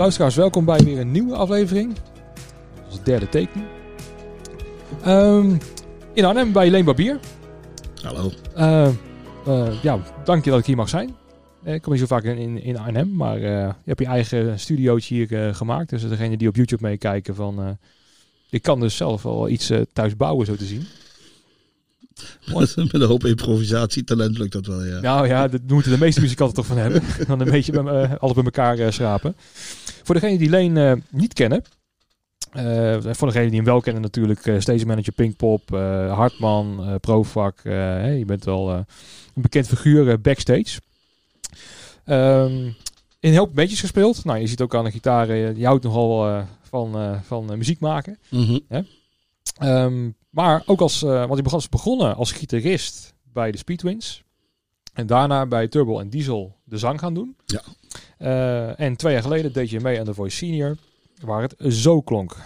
Luisteraars, welkom bij weer een nieuwe aflevering. Ons derde teken. Ehm, in Arnhem bij Leen Barbier. Hallo. Eh, eh, ja, dank je dat ik hier mag zijn. Eh, Ik kom niet zo vaak in, in, Arnhem, maar eh, je hebt je eigen studiootje hier gemaakt. Dus degene die op YouTube meekijken van... ik kan dus zelf wel iets thuis bouwen, zo te zien. Met een hoop improvisatietalent lukt dat wel, ja. Nou ja, dat moeten de meeste muzikanten toch van hebben. Dan een beetje bij, eh, alles bij elkaar eh, schrapen. Voor degenen die Leen eh, niet kennen. voor degenen die hem wel kennen natuurlijk. stage manager Pinkpop, Hartman, Profak. hè, je bent wel een bekend figuur backstage. Ehm, in heel veel bandjes gespeeld. Nou, je ziet ook aan de gitaar. je houdt nogal van, van muziek maken. Mhm. Ehm, maar ook als, eh, want hij begonnen als gitarist bij de Speedwins. En daarna bij Turbo en Diesel de zang gaan doen. Ja. Eh, en twee jaar geleden deed je mee aan The Voice Senior, waar het zo klonk.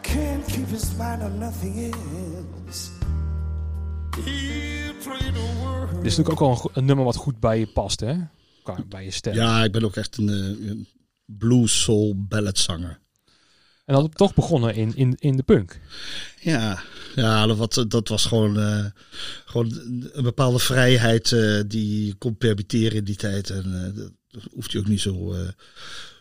Can't keep his mind on nothing else. Dit is natuurlijk ook al een, nummer wat goed bij je past, hè? Qua, bij je stem. Ja, ik ben ook echt een, eh, een blues soul balladzanger. En dat toch begonnen in, in, in de punk. Ja, ja dat, wat, dat was gewoon, eh, gewoon een bepaalde vrijheid eh, die je kon permitteren in die tijd. En eh, dat hoeft je ook niet zo,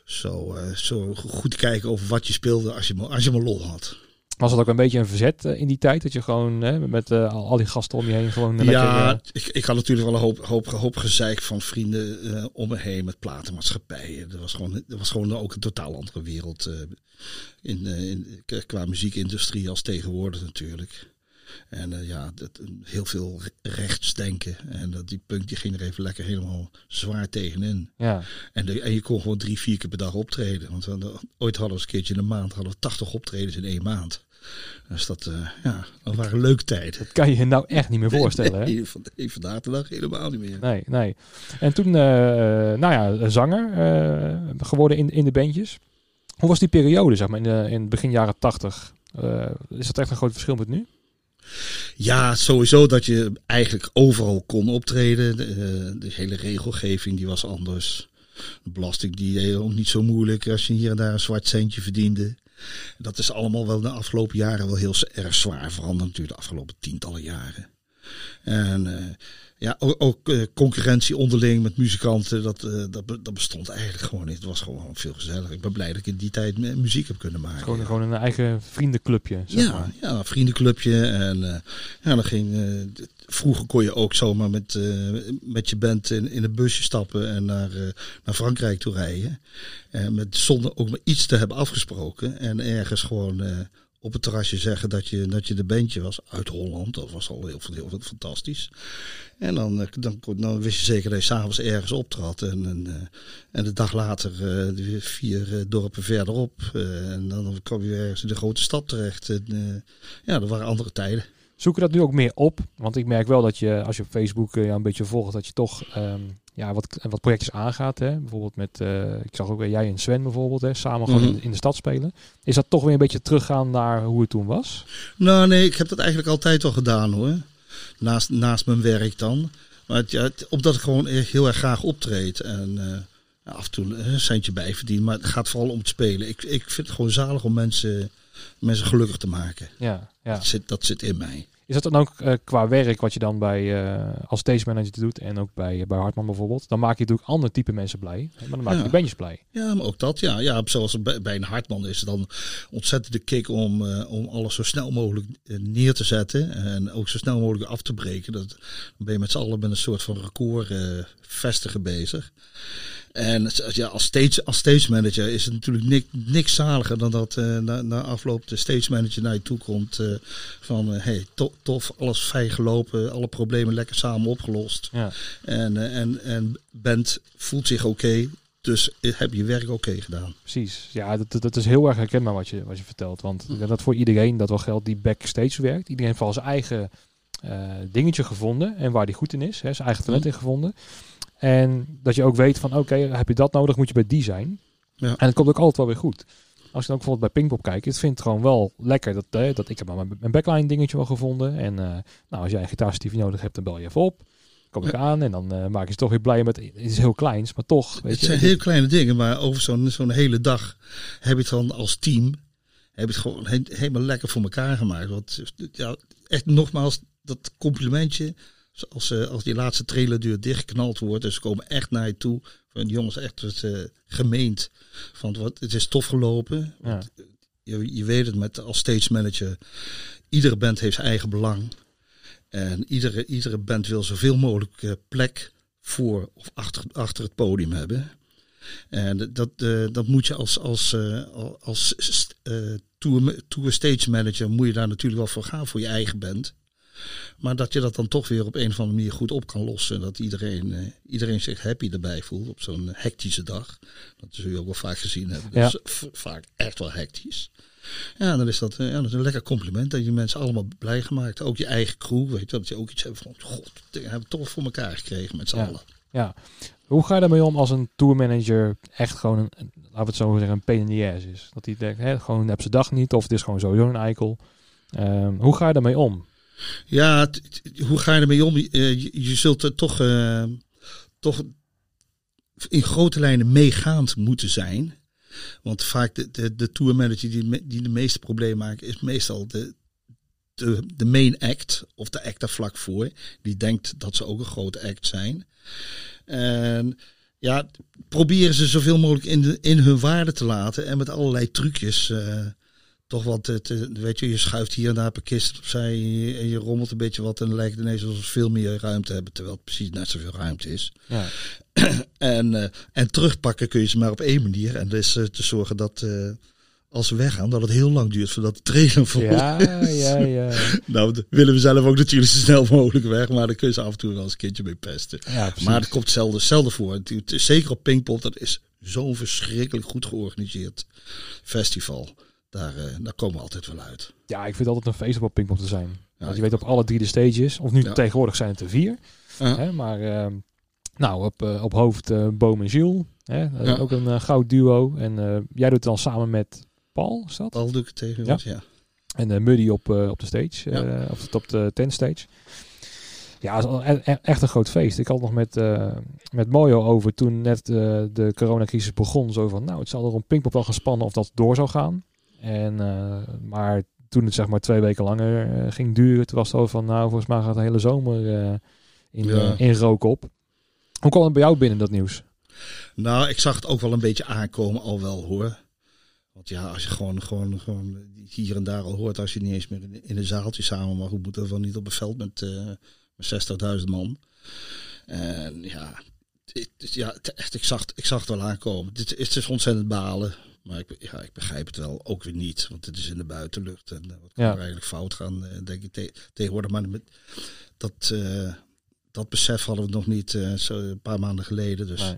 zo, zo goed te kijken over wat je speelde als je, als je maar lol had. Was dat ook een beetje een verzet eh, in die tijd? Dat je gewoon hè, met eh, al, die gasten om je heen gewoon lekker... Ja, eh, ik, ik had natuurlijk wel een hoop, hoop, hoop gezeik van vrienden om me heen met platenmaatschappijen. Dat was gewoon, dat was gewoon ook een totaal andere wereld in, in, qua muziekindustrie als tegenwoordig natuurlijk. En eh, ja, dat, heel veel rechtsdenken. En dat die punk die ging er even lekker helemaal zwaar tegenin. ja. En, de, en je kon gewoon drie, vier keer per dag optreden. Want we hadden, ooit hadden we eens een keertje in een maand hadden we 80 optredens in één maand. Dus dat, eh, ja, dat waren leuke tijden. Dat kan je je nou echt niet meer voorstellen? Nee, nee, vandaag de dag helemaal niet meer. Nee, nee. En toen, eh, nou ja, zanger eh, geworden in, in de bandjes. Hoe was die periode, zeg maar, in, de, in begin jaren tachtig? Eh, is dat echt een groot verschil met nu? Ja, sowieso dat je eigenlijk overal kon optreden. De, eh, de hele regelgeving die was anders. De belasting die deed ook niet zo moeilijk als je hier en daar een zwart centje verdiende. Dat is allemaal wel de afgelopen jaren wel heel erg zwaar veranderd natuurlijk de afgelopen tientallen jaren. En eh, ja, ook, ook eh, concurrentie onderling met muzikanten, dat, eh, dat, dat bestond eigenlijk gewoon niet. Het was gewoon veel gezelliger. Ik ben blij dat ik in die tijd mu- muziek heb kunnen maken. Gewoon, gewoon een eigen vriendenclubje, zeg Ja, maar. ja, een vriendenclubje. En eh, ja, dan ging, vroeger kon je ook zomaar met, met je band in, in een busje stappen en naar, naar Frankrijk toe rijden. En met, zonder ook maar iets te hebben afgesproken. En ergens gewoon op het terrasje zeggen dat je, dat je de bandje was uit Holland. Dat was al heel, heel, fantastisch. En dan, eh, dan, dan wist je zeker dat je s'avonds ergens optrad. En, en, eh, en de dag later weer vier dorpen verderop. eh, en dan kwam je ergens in de grote stad terecht. En, ja, dat waren andere tijden. Zoek je dat nu ook meer op? Want ik merk wel dat je, als je op Facebook ja, een beetje volgt, dat je toch ehm, ja, wat, wat projectjes aangaat. Hè? Bijvoorbeeld met, eh, ik zag ook weer jij en Sven bijvoorbeeld, hè? samen gewoon Mhm. in, in de stad spelen. Is dat toch weer een beetje teruggaan naar hoe het toen was? Nou nee, ik heb dat eigenlijk altijd al gedaan hoor. Naast, naast mijn werk dan. Maar het, ja, het- omdat ik gewoon echt heel erg graag optreed. En eh, af en toe eh, een centje bijverdienen. Maar het gaat vooral om het spelen. Ik, ik vind het gewoon zalig om mensen, mensen gelukkig te maken. Ja, ja. Dat, zit, dat zit in mij. Is dat dan ook eh, qua werk wat je dan bij eh, als stage manager doet en ook bij, bij Hartman bijvoorbeeld? Dan maak je natuurlijk ander type mensen blij, maar dan maak je Ja. de bandjes blij. Ja, maar ook dat, ja. ja zoals bij, bij een Hartman is het dan ontzettend de kick om, eh, om alles zo snel mogelijk neer te zetten. En ook zo snel mogelijk af te breken. Dat, dan ben je met z'n allen met een soort van record vestigen bezig. En ja, als stage, als stage manager is het natuurlijk niks, niks zaliger dan dat eh, na, na afloop de stage manager naar je toe komt. eh, van eh, hey, to- tof, alles fijn gelopen, alle problemen lekker samen opgelost. Ja. En, en, en band voelt zich oké, dus heb je werk oké gedaan. Precies. Ja, dat, dat- is heel erg herkenbaar wat je, wat je vertelt. Want denk dat voor iedereen dat wel geldt die backstage werkt. Iedereen heeft al zijn eigen dingetje gevonden en waar die goed in is. Hè, zijn eigen talent in gevonden. En dat je ook weet van oké, heb je dat nodig, moet je bij die zijn. Ja. En het komt ook altijd wel weer goed. als ik dan ook bijvoorbeeld bij Pinkpop kijk, ik vind het gewoon wel lekker. Dat, eh, dat ik heb maar mijn, backline dingetje wel gevonden. En eh, nou, als jij een gitaarstiefje nodig hebt, dan bel je even op. Kom ik aan en dan eh, maak je ze toch weer blij met. Het is heel kleins, maar toch. Weet Het je, zijn heel kleine dingen, maar over zo'n zo'n hele dag heb je het dan als team. Heb je het gewoon he- helemaal lekker voor elkaar gemaakt. Want ja, echt nogmaals, dat complimentje. Als, eh, als die laatste trailerdeur dichtgeknald wordt. En ze komen echt naar je toe. Van jongens, echt het, eh, gemeend. Van wat, het is tof gelopen. Ja. Je, je weet het met als stage manager. Iedere band heeft zijn eigen belang. En iedere, iedere band wil zoveel mogelijk eh, plek voor of achter, achter het podium hebben. En dat, eh, dat moet je als, als, eh, als eh, tour, tour stage manager moet je daar natuurlijk wel voor gaan voor je eigen band. Maar dat je dat dan toch weer op een of andere manier goed op kan lossen. En dat iedereen, eh, iedereen zich happy erbij voelt op zo'n hectische dag. Dat zul je ook wel vaak gezien hebben. Ja. Dus v- vaak echt wel hectisch. Ja, dan is dat, eh, ja, dat is een lekker compliment. Dat je mensen allemaal blij gemaakt. Ook je eigen crew. Weet je, dat je ook iets hebt van, god, we hebben het toch voor elkaar gekregen met z'n Ja. allen. Ja. Hoe ga je daarmee om als een tourmanager echt gewoon een, laten we het zo zeggen, een pain in the ass is? Dat hij denkt, hè, gewoon heb ze dag niet of het is gewoon sowieso een eikel. Ehm, hoe ga je daarmee om? Ja, hoe ga je ermee om? Eh, Je, je zult er toch, eh, toch in grote lijnen meegaand moeten zijn. Want vaak de, de, de tourmanager die, die de meeste problemen maken, is meestal de, de, de main act of de act daar vlak voor. Die denkt dat ze ook een grote act zijn. En ja, proberen ze zoveel mogelijk in, de, in hun waarde te laten en met allerlei trucjes. eh, toch wat, te, te- weet je, je schuift hier en daar per kist opzij en je rommelt een beetje wat en dan lijkt het ineens alsof ze veel meer ruimte hebben, terwijl het precies net zoveel ruimte is. Ja. En, eh, en terugpakken kun je ze maar op één manier en dat is eh, te zorgen dat eh, als ze weggaan, dat het heel lang duurt voordat de trailer vol Ja, ja, ja. Nou, willen we zelf ook natuurlijk zo snel mogelijk weg, maar dan kun je ze af en toe wel eens een kindje mee pesten. ja. Maar het komt zelden, zelden voor. Het, het zeker op Pinkpop, dat is zo'n verschrikkelijk goed georganiseerd festival. Daar, eh, daar komen we altijd wel uit. Ja, ik vind het altijd een feest om op Pinkpop te zijn. Want je weet op alle drie de stages, of nu Ja. tegenwoordig zijn het er vier. Hè, maar ehm, nou, op, eh, op hoofd eh Boom en Gilles. Hè, Ja. Ook een goud duo. En jij doet het dan samen met Paul, is dat? Al doe ik het tegen Ja. En Muddy op, op de stage, eh, op, de, op de tent stage. Ja, het is al e- e- echt een groot feest. Ik had nog met, eh, met Mojo over toen net eh, de coronacrisis begon. Zo van, nou, het zal er om Pinkpop wel gespannen of dat door zou gaan. En, eh, maar toen het zeg maar twee weken langer eh, ging duren, toen was het al van, nou, volgens mij gaat de hele zomer eh, in, Ja. in rook op. Hoe kwam het bij jou binnen, dat nieuws? Nou, ik zag het ook wel een beetje aankomen al wel hoor. Want ja, als je gewoon, gewoon, gewoon hier en daar al hoort, als je niet eens meer in, in een zaaltje samen mag, hoe moet er wel niet op een veld met, met 60.000 man. En ja, het, is- ja het- echt, ik, zag, het- ik zag het wel aankomen. Dit is- het is ontzettend balen. Maar ik, ja, ik begrijp het wel ook weer niet. Want het is in de buitenlucht. En eh, wat kan Ja. er eigenlijk fout gaan, eh, denk ik te- tegenwoordig. Maar met, dat, eh, dat besef hadden we nog niet zo een paar maanden geleden. Dus Nee.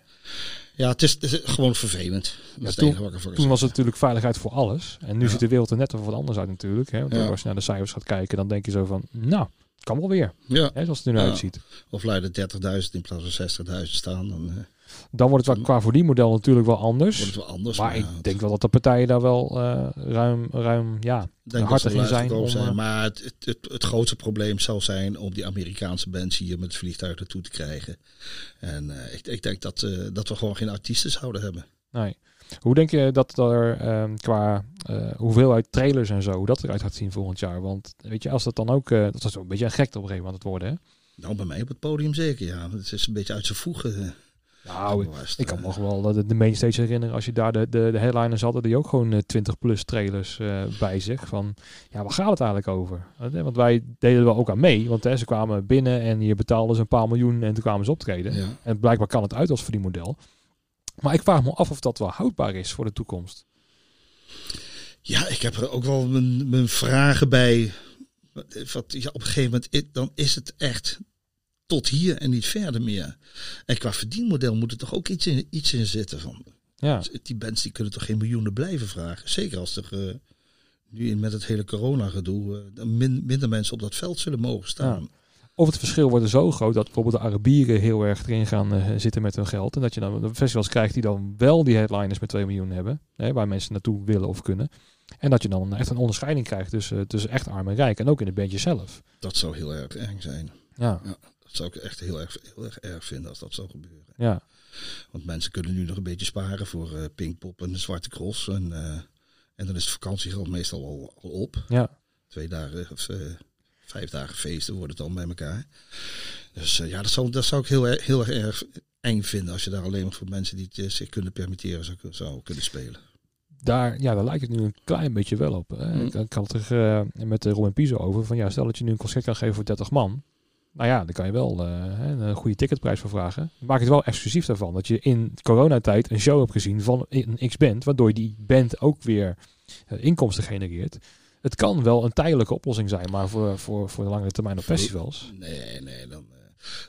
ja, het is, het is gewoon vervelend. Ja, toen- was het natuurlijk veiligheid voor alles. En nu Ja. ziet de wereld er net wat anders uit natuurlijk. Hè? Want Ja. als je naar de cijfers gaat kijken, dan denk je zo van, nou, kan wel weer. Ja. Hè, zoals het er nu uitziet. Of leiden 30.000 in plaats van 60.000 staan. Dan Dan wordt het wel qua verdienmodel natuurlijk wel anders. wordt het wel anders. maar ik ja, denk wel dat de partijen daar wel eh, ruim, ruim, ja, denk hartig in zijn. Om, eh, Maar het, het, het, het grootste probleem zal zijn om die Amerikaanse bands hier met het vliegtuig naartoe te krijgen. En eh, ik, ik denk dat, dat we gewoon geen artiesten zouden hebben. nee. Hoe denk je dat er ehm, qua hoeveelheid trailers en zo, hoe dat eruit gaat zien volgend jaar? Want weet je, als dat dan ook, dat is een beetje een gekte op een gegeven moment worden. Hè? Nou, bij mij op het podium zeker, ja. Het is een beetje uit zijn voegen. Eh, Nou, Ik kan eh. nog wel de, de mainstage herinneren. Als je daar de, de, de headliners hadden, die ook gewoon eh, 20 plus trailers eh, bij zich. Van, ja, waar gaat het eigenlijk over? Want, wij deden er wel ook aan mee. Want hè, ze kwamen binnen en je betaalde ze een paar miljoen en toen kwamen ze optreden. Ja. En blijkbaar kan het uit als verdienmodel. Maar ik vraag me af of dat wel houdbaar is voor de toekomst. Ja, ik heb er ook wel mijn, mijn vragen bij. Wat, ja, op een gegeven moment dan is het echt tot hier en niet verder meer. En qua verdienmodel moet er toch ook iets in, iets in zitten. Van, Ja, die bands die kunnen toch geen miljoenen blijven vragen. Zeker als er eh, nu met het hele corona gedoe min, minder mensen op dat veld zullen mogen staan. Of het verschil wordt er zo groot dat bijvoorbeeld de Arabieren heel erg erin gaan eh, zitten met hun geld. En dat je dan de festivals krijgt die dan wel die headliners met 2 miljoen hebben. Hè, waar mensen naartoe willen of kunnen. En dat je dan echt een onderscheiding krijgt tussen, tussen echt arm en rijk. En ook in het bandje zelf. Dat zou heel erg eng zijn. Ja, Dat zou ik echt heel erg, heel erg erg vinden als dat zou gebeuren. ja. Want mensen kunnen nu nog een beetje sparen voor eh Pinkpop en de Zwarte Cross. En, eh, en dan is het vakantiegeld meestal al, al op. ja. Twee dagen of eh, vijf dagen feesten worden het dan bij elkaar. Dus ja, dat zou, dat zou ik heel, erg- heel erg, erg eng vinden als je daar alleen maar voor mensen die het zich kunnen permitteren zou, zou kunnen spelen. Daar, ja, daar lijkt het nu een klein beetje wel op. Hè. Mm. Ik, ik had het er eh, met uh, Robin Piso over. Van ja, stel dat je nu een concert kan geven voor 30 man. Nou ja, dan kan je wel eh, een goede ticketprijs voor vragen. Maak het wel exclusief daarvan. Dat je in coronatijd een show hebt gezien van een X-band. Waardoor die band ook weer eh, inkomsten genereert. Het kan wel een tijdelijke oplossing zijn. Maar voor, voor, voor de langere termijn op festivals. Nee, nee, dan, eh,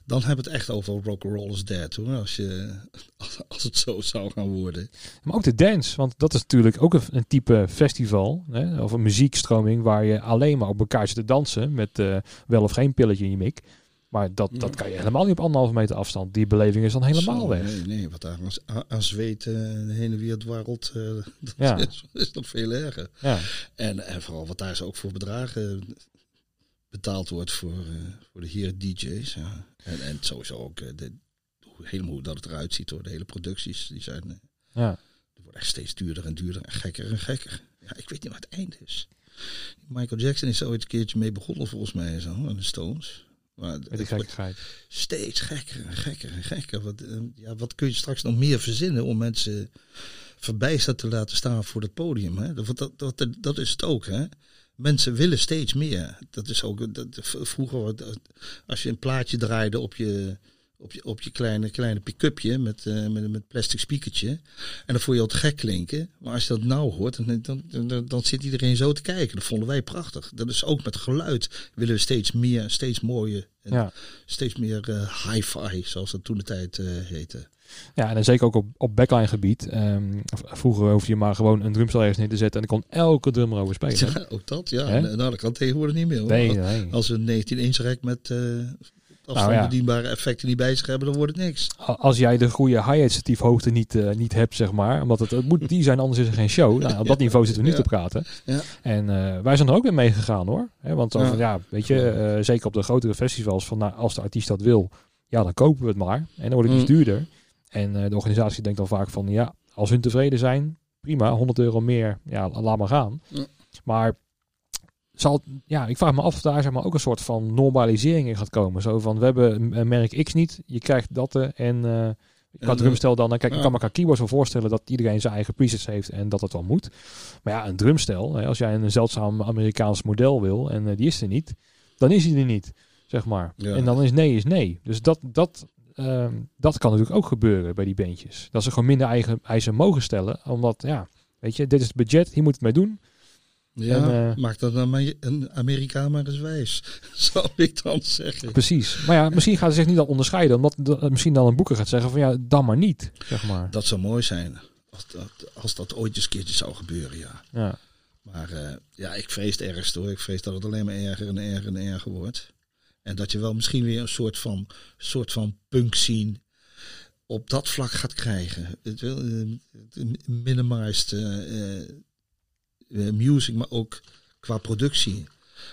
dan hebben we het echt over rock'n'roll is dead hoor. Als, je, als, het zo zou gaan worden. Maar ook de dance, want dat is natuurlijk ook een, een type festival. Hè, of een muziekstroming waar je alleen maar op elkaar zit te dansen. Met eh, wel of geen pilletje in je mik. Maar dat, dat kan je helemaal niet op anderhalve meter afstand. Die beleving is dan helemaal Zo, weg. Nee, nee, wat daar aan, aan zweet heen en weer dwarrelt, eh, dat Ja. is, is nog veel erger. Ja, En, en vooral wat daar zo ook voor bedragen betaald wordt voor, eh, voor de heren DJ's. Ja. En, en sowieso ook eh, de, helemaal hoe dat het eruit ziet hoor. De hele producties, die zijn, eh, ja. die worden echt steeds duurder en duurder en gekker en gekker. Ja, ik weet niet wat het einde is. Michael Jackson is ooit een keertje mee begonnen volgens mij zo, aan de Stones. Maar met die gekkigheid. steeds gekker en gekker en gekker. Wat, ja, wat kun je straks nog meer verzinnen om mensen verbijsterd te laten staan voor het podium? Hè? Dat, dat, dat, dat is het ook. Hè? Mensen willen steeds meer. Dat is ook dat, vroeger, als je een plaatje draaide op je, op je, op je kleine, kleine pick-upje met, eh, met, met plastic speakertje. En dan vond je al te gek klinken. Maar als je dat nou hoort, dan, dan, dan, dan zit iedereen zo te kijken. Dat vonden wij prachtig. Dat is ook met geluid. Willen we steeds meer, steeds mooier. En Ja. steeds meer eh, hi-fi, zoals dat toen de tijd eh, heette. Ja, en dan zeker ook op, op backline gebied. V- vroeger hoefde je maar gewoon een drumstel ergens neer te zetten. En dan kon elke drummer over spelen. Ja, ook dat, ja. Hè? Nou, dat kan tegenwoordig niet meer. hoor. Nee, nee. Als een 19 inch rek met eh Nou ja. afstandsbedienbare effecten niet bij zich hebben, dan wordt het niks. Als jij de goede hi-hat statiefhoogte niet, eh, niet hebt, zeg maar. Omdat het, het moet die zijn, anders is er geen show. Nou, op dat niveau zitten we niet te praten. Ja. En eh, wij zijn er ook weer mee gegaan hoor. Want Ja. van, ja, weet je, zeker op de grotere festivals, van, nou, als de artiest dat wil, ja, dan kopen we het maar. En dan wordt het iets Mm. duurder. En eh, de organisatie denkt dan vaak van, ja, als hun tevreden zijn, prima, 100 euro meer, ja, laat maar gaan. Ja. Maar zal, ja, ik vraag me af of daar zeg maar, ook een soort van normalisering in gaat komen. Zo van, we hebben een merk X niet, je krijgt dat eh, en... eh qua En, drumstel dan, kijk, ik ja. kan me qua keyboards wel voorstellen dat iedereen zijn eigen presets heeft en dat het wel moet. Maar ja, een drumstel, hè, als jij een zeldzaam Amerikaans model wil en eh, die is er niet, dan is hij er niet, zeg maar. Ja. En dan is nee is nee. Dus dat, dat, ehm, dat kan natuurlijk ook gebeuren bij die bandjes. Dat ze gewoon minder eigen eisen mogen stellen, omdat, ja, weet je, dit is het budget, hier moet het mee doen. Ja, En, eh, maak dat dan een Amerikaan maar eens wijs, zou ik dan zeggen. Precies. Maar ja, misschien gaat ze zich niet al onderscheiden, omdat de- misschien dan een boeker gaat zeggen van ja, dan maar niet, zeg maar. Dat zou mooi zijn, als dat, als dat ooit eens een keertje zou gebeuren, ja. Ja. Maar eh, ja, ik vrees het ergst hoor. Ik vrees dat het alleen maar erger en erger en erger wordt. En dat je wel misschien weer een soort van, soort van punk scene op dat vlak gaat krijgen. Het wil, eh, minimized eh, eh, music, maar ook qua productie.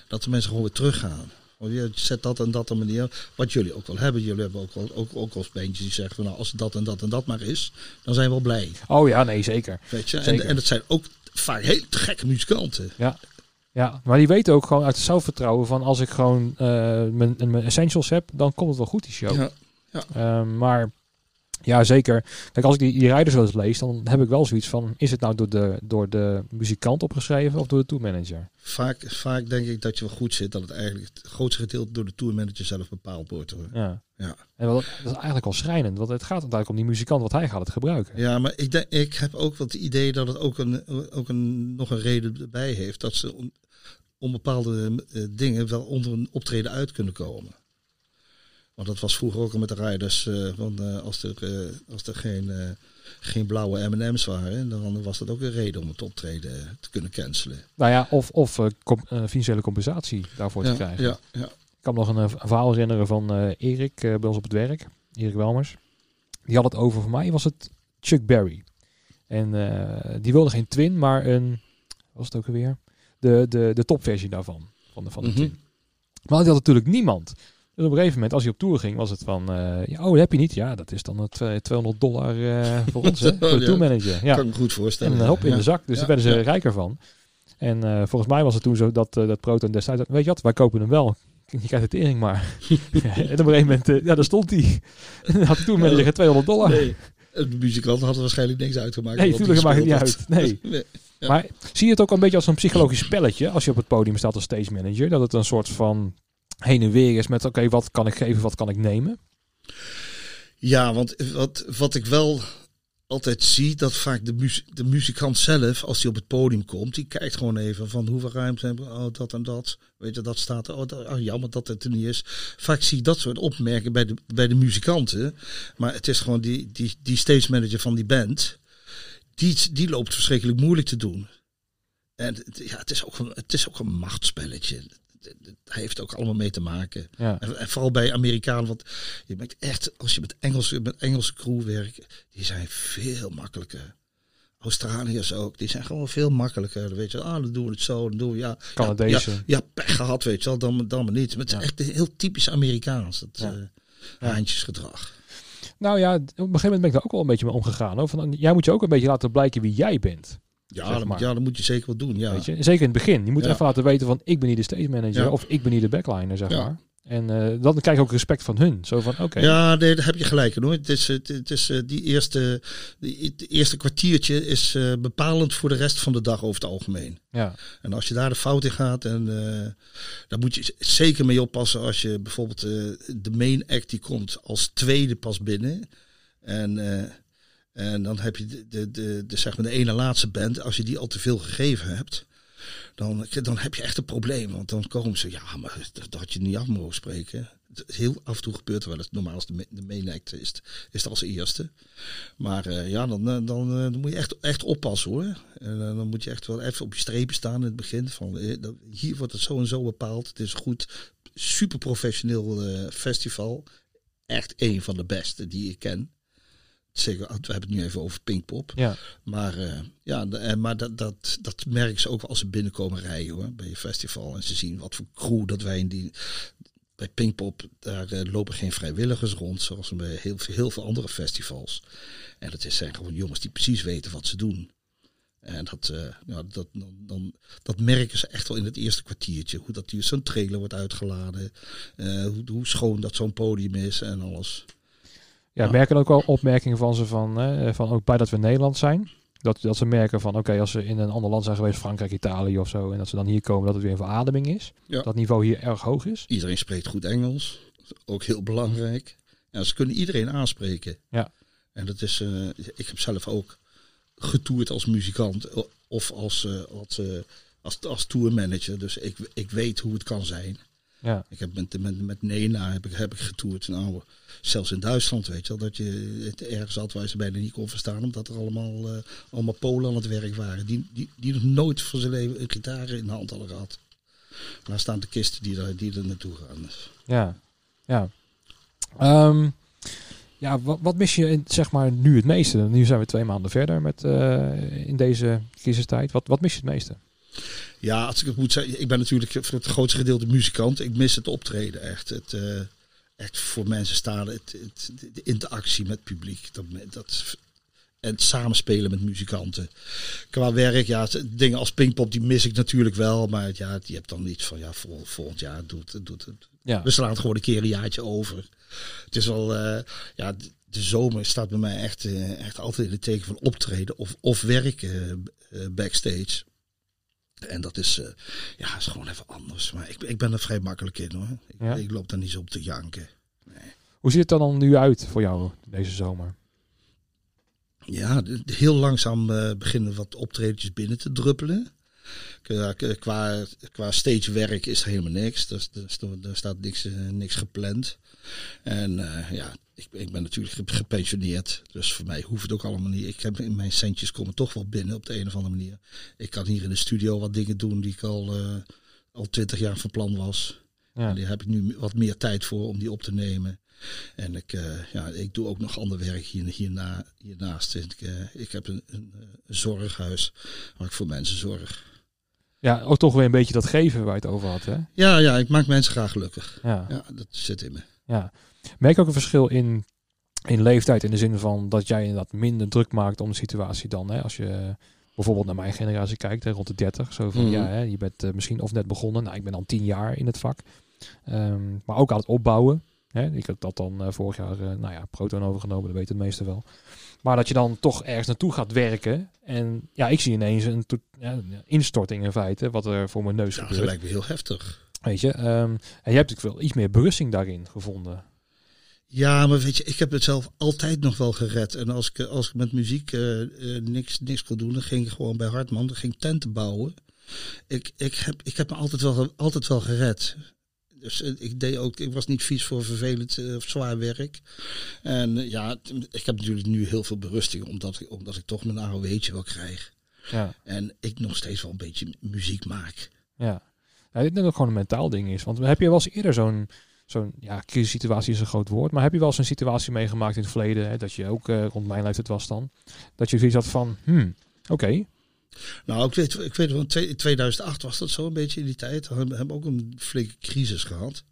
Dat de mensen gewoon weer teruggaan. Want je zet dat en dat en manier. Wat jullie ook wel hebben. Jullie hebben ook wel ook, ook als bandjes die zeggen van nou, als het dat en dat en dat maar is, dan zijn we wel blij. Oh ja, nee, zeker. Weet je? En, Zeker. en dat zijn ook vaak hele gekke muzikanten. Ja. Ja, maar die weten ook gewoon uit het zelfvertrouwen van als ik gewoon eh, mijn, mijn essentials heb, dan komt het wel goed die show. Ja. Ehm, maar ja, zeker. Kijk, als ik die, die rijders wel eens lees, dan heb ik wel zoiets van, is het nou door de, door de muzikant opgeschreven of door de tourmanager? Vaak, vaak denk ik dat je wel goed zit dat het eigenlijk het grootste gedeelte door de tourmanager zelf bepaald wordt. Hoor. Ja. Ja. En wel, dat is eigenlijk al schrijnend, want het gaat uiteindelijk om die muzikant, wat hij gaat het gebruiken. Ja, maar ik, denk, ik heb ook wel het idee dat het ook, een, ook een, nog een reden erbij heeft. Dat ze om, bepaalde eh, dingen wel onder een optreden uit kunnen komen. Want dat was vroeger ook al met de rijders. eh, van, eh, als er, als er geen, geen blauwe M&M's waren, dan was dat ook een reden om het optreden te kunnen cancelen. Nou ja, of, of com- financiële compensatie daarvoor te krijgen. ja, ja. kan me nog een, verhaal herinneren van Erik bij ons op het werk. Erik Welmers. Die had het over, voor mij was het Chuck Berry. En die wilde geen twin, maar een, was het ook alweer? De, de, de topversie daarvan, van de, van de Mhm. twin. Maar die had natuurlijk niemand. Dus op een gegeven moment, als hij op tour ging, was het van, eh, ja, oh, dat heb je niet. Ja, dat is dan het eh, 200 dollar eh, voor ons, hè, voor de tourmanager. Ja. Kan ik me goed voorstellen. En een hoop in Ja. de zak. Dus Ja, daar werden ze rijker van. En eh, volgens mij was het toen zo dat, eh, dat Proton destijds... Weet je wat, wij kopen hem wel. Je krijgt de tering maar. en op een gegeven moment, eh, ja, daar stond hij. Had de tourmanager geen 200 dollar. Nee, de muzikant had er waarschijnlijk niks uitgemaakt. Nee, wat tuurlijk hij maakt het niet uit. Nee. Ja. Maar zie je het ook een beetje als een psychologisch spelletje als je op het podium staat als stage manager? Dat het een soort van heen en weer is met oké, wat kan ik geven, wat kan ik nemen? Ja, want wat, wat ik wel altijd zie, dat vaak de, de muzikant zelf, als hij op het podium komt, die kijkt gewoon even van hoeveel ruimte hebben oh dat en dat, weet je, dat staat, er. oh, oh, jammer dat het er niet is. Vaak zie ik dat soort opmerkingen bij de, bij de muzikanten, maar het is gewoon die, die, die stage manager van die band, die, die loopt verschrikkelijk moeilijk te doen. En ja, het is ook een, het is ook een machtsspelletje. Daar heeft ook allemaal mee te maken. Ja, En, en vooral bij Amerikanen, want je merkt echt, als je met Engelse, met Engelse crew werkt, die zijn veel makkelijker. Australiërs ook, die zijn gewoon veel makkelijker. Dan weet je, ah, dan doen we het zo, dan doen we, ja. Canadezen. Ja, ja, pech gehad, weet je wel, dan, dan maar niet. Maar het is echt heel typisch Amerikaans, dat Ja. haantjesgedrag. Nou ja, op een gegeven moment ben ik daar ook wel een beetje mee omgegaan. Hoor. Van, jij moet je ook een beetje laten blijken wie jij bent. Ja, Zeg dat, maar. ja, dat moet je zeker wel doen, ja. Weet je? Zeker in het begin. Je moet Ja. even laten weten van ik ben niet de stage manager Ja. of ik ben niet de backliner, zeg Ja. maar. En eh, dan krijg je ook respect van hun. Zo van oké. Ja, nee, daar heb je gelijk in hoor. Het is, het, is eh, die eerste, die, het eerste kwartiertje is eh, bepalend voor de rest van de dag over het algemeen. Ja. En als je daar de fout in gaat, en, daar moet je zeker mee oppassen als je bijvoorbeeld de main act die komt als tweede pas binnen. En, en dan heb je de, de, de, zeg maar de ene laatste band, als je die al te veel gegeven hebt, dan, dan heb je echt een probleem. Want dan komen ze, ja, maar dat, had je niet af mogen spreken. Heel af en toe gebeurt er wel. Normaal als de, de is, is het als eerste. Maar eh, ja, dan, eh, dan, eh, dan moet je echt, echt oppassen hoor. En dan moet je echt wel even op je strepen staan in het begin. Van, hier wordt het zo en zo bepaald. Het is goed, super professioneel festival. Echt een van de beste die ik ken. Zeker, we hebben het nu even over Pinkpop. Ja. Maar, eh, ja, de- en, maar dat, dat, dat merken ze ook als ze binnenkomen rijden hoor, bij je festival. En ze zien wat voor crew dat wij in die... Bij Pinkpop, daar eh, lopen geen vrijwilligers rond, zoals bij heel, veel- heel veel andere festivals. En dat is, zijn gewoon jongens die precies weten wat ze doen. En dat, eh, ja, dat, dan, dan, dat merken ze echt wel in het eerste kwartiertje. Hoe dat die- zo'n trailer wordt uitgeladen. eh, hoe, hoe schoon dat zo'n podium is en alles. Ja, merken ook wel opmerkingen van ze van, van ook bij dat we Nederland zijn. Dat, dat ze merken van oké, als ze in een ander land zijn geweest, Frankrijk, Italië of zo, en dat ze dan hier komen, dat het weer een verademing is. Ja. Dat niveau hier erg hoog is. Iedereen spreekt goed Engels. Ook heel belangrijk. Ja, ze kunnen iedereen aanspreken. Ja. En dat is, eh, ik heb zelf ook getoerd als muzikant of als, als, eh, als, als tourmanager. Dus ik, ik weet hoe het kan zijn. Ja, Ik heb met, met, met Nena heb ik, heb ik getoerd. Nou, zelfs in Duitsland, weet je wel, dat je het ergens had waar ze bijna niet kon verstaan. Omdat er allemaal, eh, allemaal Polen aan het werk waren. Die, die, die nog nooit van zijn leven een gitaar in de hand hadden gehad. Daar staan de kisten die er, die er naartoe gaan. Dus. ja, ja. Ehm, ja, wat, wat mis je in, zeg maar nu het meeste? Nu zijn we twee maanden verder met, eh, in deze crisistijd. Wat, wat mis je het meeste? Ja, als ik het moet zeggen, ik ben natuurlijk voor het grootste gedeelte muzikant. Ik mis het optreden echt. Het, eh, echt voor mensen staan, het, het, de interactie met het publiek. Dat, dat, en het samenspelen met muzikanten. Qua werk, ja, dingen als Pinkpop, die mis ik natuurlijk wel. Maar ja, je hebt dan niet van, ja, vol, volgend jaar doet het. Doet het. Ja, We slaan het gewoon een keer een jaartje over. Het is wel, eh, ja, de, zomer staat bij mij echt, eh, echt altijd in het teken van optreden of, of werken backstage. En dat is, eh, ja, is gewoon even anders. Maar ik, ik ben er vrij makkelijk in hoor. Ik, Ja? ik loop daar niet zo op te janken. hoe ziet het er dan nu uit voor jou deze zomer? Ja, heel langzaam eh, beginnen wat optredetjes binnen te druppelen. Qua, qua, stagewerk is er helemaal niks. Er, staat niks, eh, niks gepland. En eh, ja, ik, ik ben natuurlijk ge- gepensioneerd. Dus voor mij hoeft het ook allemaal niet. Ik heb, mijn centjes komen toch wel binnen op de een of andere manier. Ik kan hier in de studio wat dingen doen die ik al, eh, al twintig jaar van plan was. Ja. En daar heb ik nu wat meer tijd voor om die op te nemen. En ik, ja, ik doe ook nog ander werk hier, hierna, hiernaast. Ik, ik heb een, een, een zorghuis waar ik voor mensen zorg. Ja, ook toch weer een beetje dat geven waar je het over had, hè? Ja, ja, ik maak mensen graag gelukkig. Ja. Ja, dat zit in me. ja. Merk ook een verschil in, in leeftijd in de zin van dat jij inderdaad minder druk maakt om de situatie dan, hè? Als je bijvoorbeeld naar mijn generatie kijkt, hè, rond de 30. Zo van, Mhm. ja, hè, je bent eh, misschien of net begonnen. Nou, ik ben al tien jaar in het vak. Ehm, maar ook aan het opbouwen. Hè. Ik heb dat dan eh, vorig jaar, eh, nou ja, Proton overgenomen, dat weten de meesten wel. Maar dat je dan toch ergens naartoe gaat werken. En ja, ik zie ineens een ja, instorting in feite, wat er voor mijn neus Ja, dat gebeurt. lijkt me heel heftig. Weet je, ehm, en je hebt natuurlijk wel iets meer berusting daarin gevonden. Ja, maar weet je, ik heb het zelf altijd nog wel gered. En als ik, als ik met muziek eh, niks, niks kon doen, dan ging ik gewoon bij Hartman, dan ging ik tenten bouwen. Ik, ik, heb, ik heb me altijd wel, altijd wel gered. Dus eh, ik deed ook, ik was niet vies voor vervelend eh, of zwaar werk. En eh, ja, ik heb natuurlijk nu heel veel berusting, omdat, ik- omdat ik toch mijn AOW'tje wel krijg. Ja, En ik nog steeds wel een beetje muziek maak. ja. ja ik denk dat het gewoon een mentaal ding is. Want heb je wel eens eerder zo'n, zo'n ja, crisissituatie is een groot woord. Maar heb je wel eens een situatie meegemaakt in het verleden, hè, dat je ook eh, rond mijn leeftijd was dan, dat je zoiets had van, hmm, oké, Nou, ik weet, ik weet wel, in twee- in 2008 was dat zo een beetje in die tijd. We hebben, ook een flinke crisis gehad.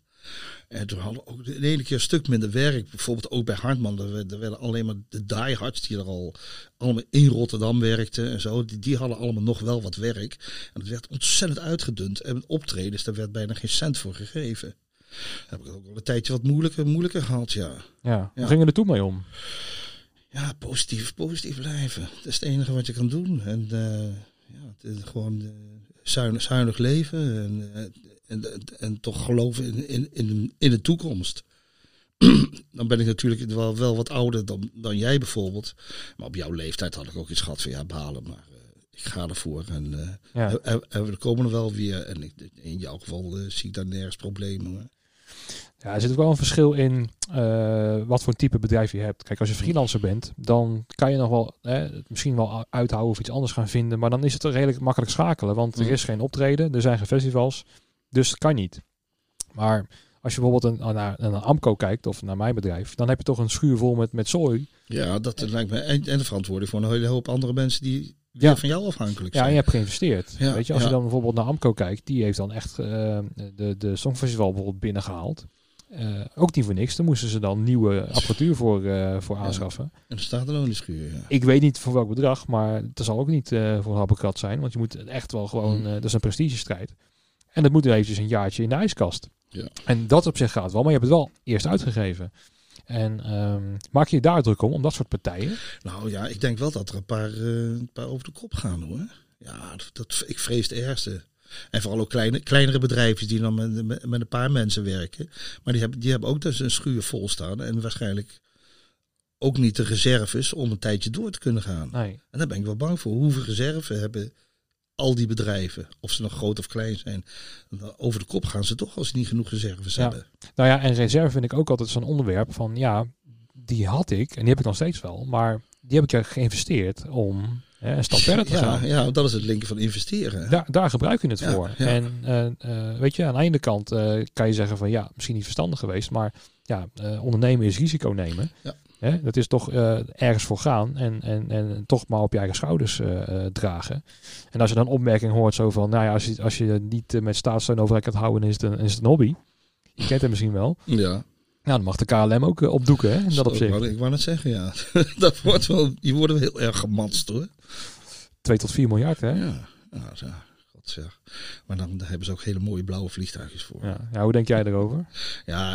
En toen hadden we ook de ene keer een stuk minder werk. Bijvoorbeeld ook bij Hartman. Er werden, er alleen maar de diehards die er al allemaal in Rotterdam werkten en zo. Die, die hadden allemaal nog wel wat werk. En het werd ontzettend uitgedund. En met optredens, daar werd bijna geen cent voor gegeven. Daar heb ik ook wel een tijdje wat moeilijker, moeilijker gehad, ja. ja, hoe Ja. ging er toen mee om? Ja, positief, positief blijven. Dat is het enige wat je kan doen. En eh, ja, het is gewoon eh, zuinig, zuinig leven en, eh, en, en, en toch geloven in, in, in, de, in de toekomst. dan ben ik natuurlijk wel, wel wat ouder dan, dan jij bijvoorbeeld. Maar op jouw leeftijd had ik ook iets gehad van ja, balen. Maar ik ga ervoor. En, Ja. we komen er wel weer. En ik, in jouw geval zie ik daar nergens problemen. Hoor. Ja, er zit ook wel een verschil in eh, wat voor type bedrijf je hebt. Kijk, als je freelancer bent, dan kan je nog wel misschien wel uithouden of iets anders gaan vinden. Maar dan is het redelijk makkelijk schakelen. Want er Mm. is geen optreden, er zijn geen festivals. Dus het kan niet. Maar als je bijvoorbeeld een, naar, naar Amco kijkt of naar mijn bedrijf, dan heb je toch een schuur vol met, met zooi. Ja, dat lijkt me. En, en de verantwoording voor een hele hoop andere mensen die Ja. van jou afhankelijk Ja, en zijn. je hebt geïnvesteerd. Ja, Weet je, als ja. je dan bijvoorbeeld naar Amco kijkt, die heeft dan echt eh, de, de Songfestival bijvoorbeeld binnengehaald. Eh, ook niet voor niks. Daar moesten ze dan nieuwe apparatuur voor, eh, voor aanschaffen. En er staat er ook in de schuur. Ja. Ik weet niet voor welk bedrag, maar het zal ook niet eh voor een habbekrat zijn. Want je moet echt wel gewoon, Mm. dat is een prestigestrijd. En dat moet er eventjes een jaartje in de ijskast. Ja. En dat op zich gaat wel, maar je hebt het wel eerst uitgegeven. En ehm, maak je daar druk om, om dat soort partijen? Nou ja, ik denk wel dat er een paar, een paar over de kop gaan hoor. Ja, dat, dat, ik vrees het ergste. En vooral ook kleine, kleinere bedrijven die dan met, met, met een paar mensen werken. Maar die hebben, die hebben ook dus een schuur vol staan. En waarschijnlijk ook niet de reserves om een tijdje door te kunnen gaan. Nee. En daar ben ik wel bang voor. Hoeveel reserve hebben al die bedrijven? Of ze nog groot of klein zijn. Over de kop gaan ze toch als ze niet genoeg reserves Ja. hebben. Nou ja, en reserve vind ik ook altijd zo'n onderwerp van, ja, die had ik en die heb ik nog steeds wel. Maar die heb ik er geïnvesteerd om een stap verder te gaan. Ja, ja, dat is het linken van investeren. Daar, daar gebruik je het Ja, voor. ja. En eh, eh, weet je, aan de ene kant eh, kan je zeggen van ja, misschien niet verstandig geweest, maar ja, ondernemen is risico nemen. Ja. Hè, dat is toch ergens voor gaan en, en, en toch maar op je eigen schouders dragen. En als je dan opmerking hoort zo van, nou ja, als je, als je niet met staatssteun over kan houden, is het, een, is het een hobby. Je kent het misschien wel. Ja. Nou, dan mag de KLM ook eh, opdoeken hè, in dat Zo, opzicht. Ik wou, ik wou net zeggen, ja. dat wordt wel, die worden wel heel erg gematst hoor. 2 tot 4 miljard hè. Ja, ja, ja. Godzeg. Maar dan hebben ze ook hele mooie blauwe vliegtuigjes voor. Ja, Ja. Ja, hoe denk jij erover?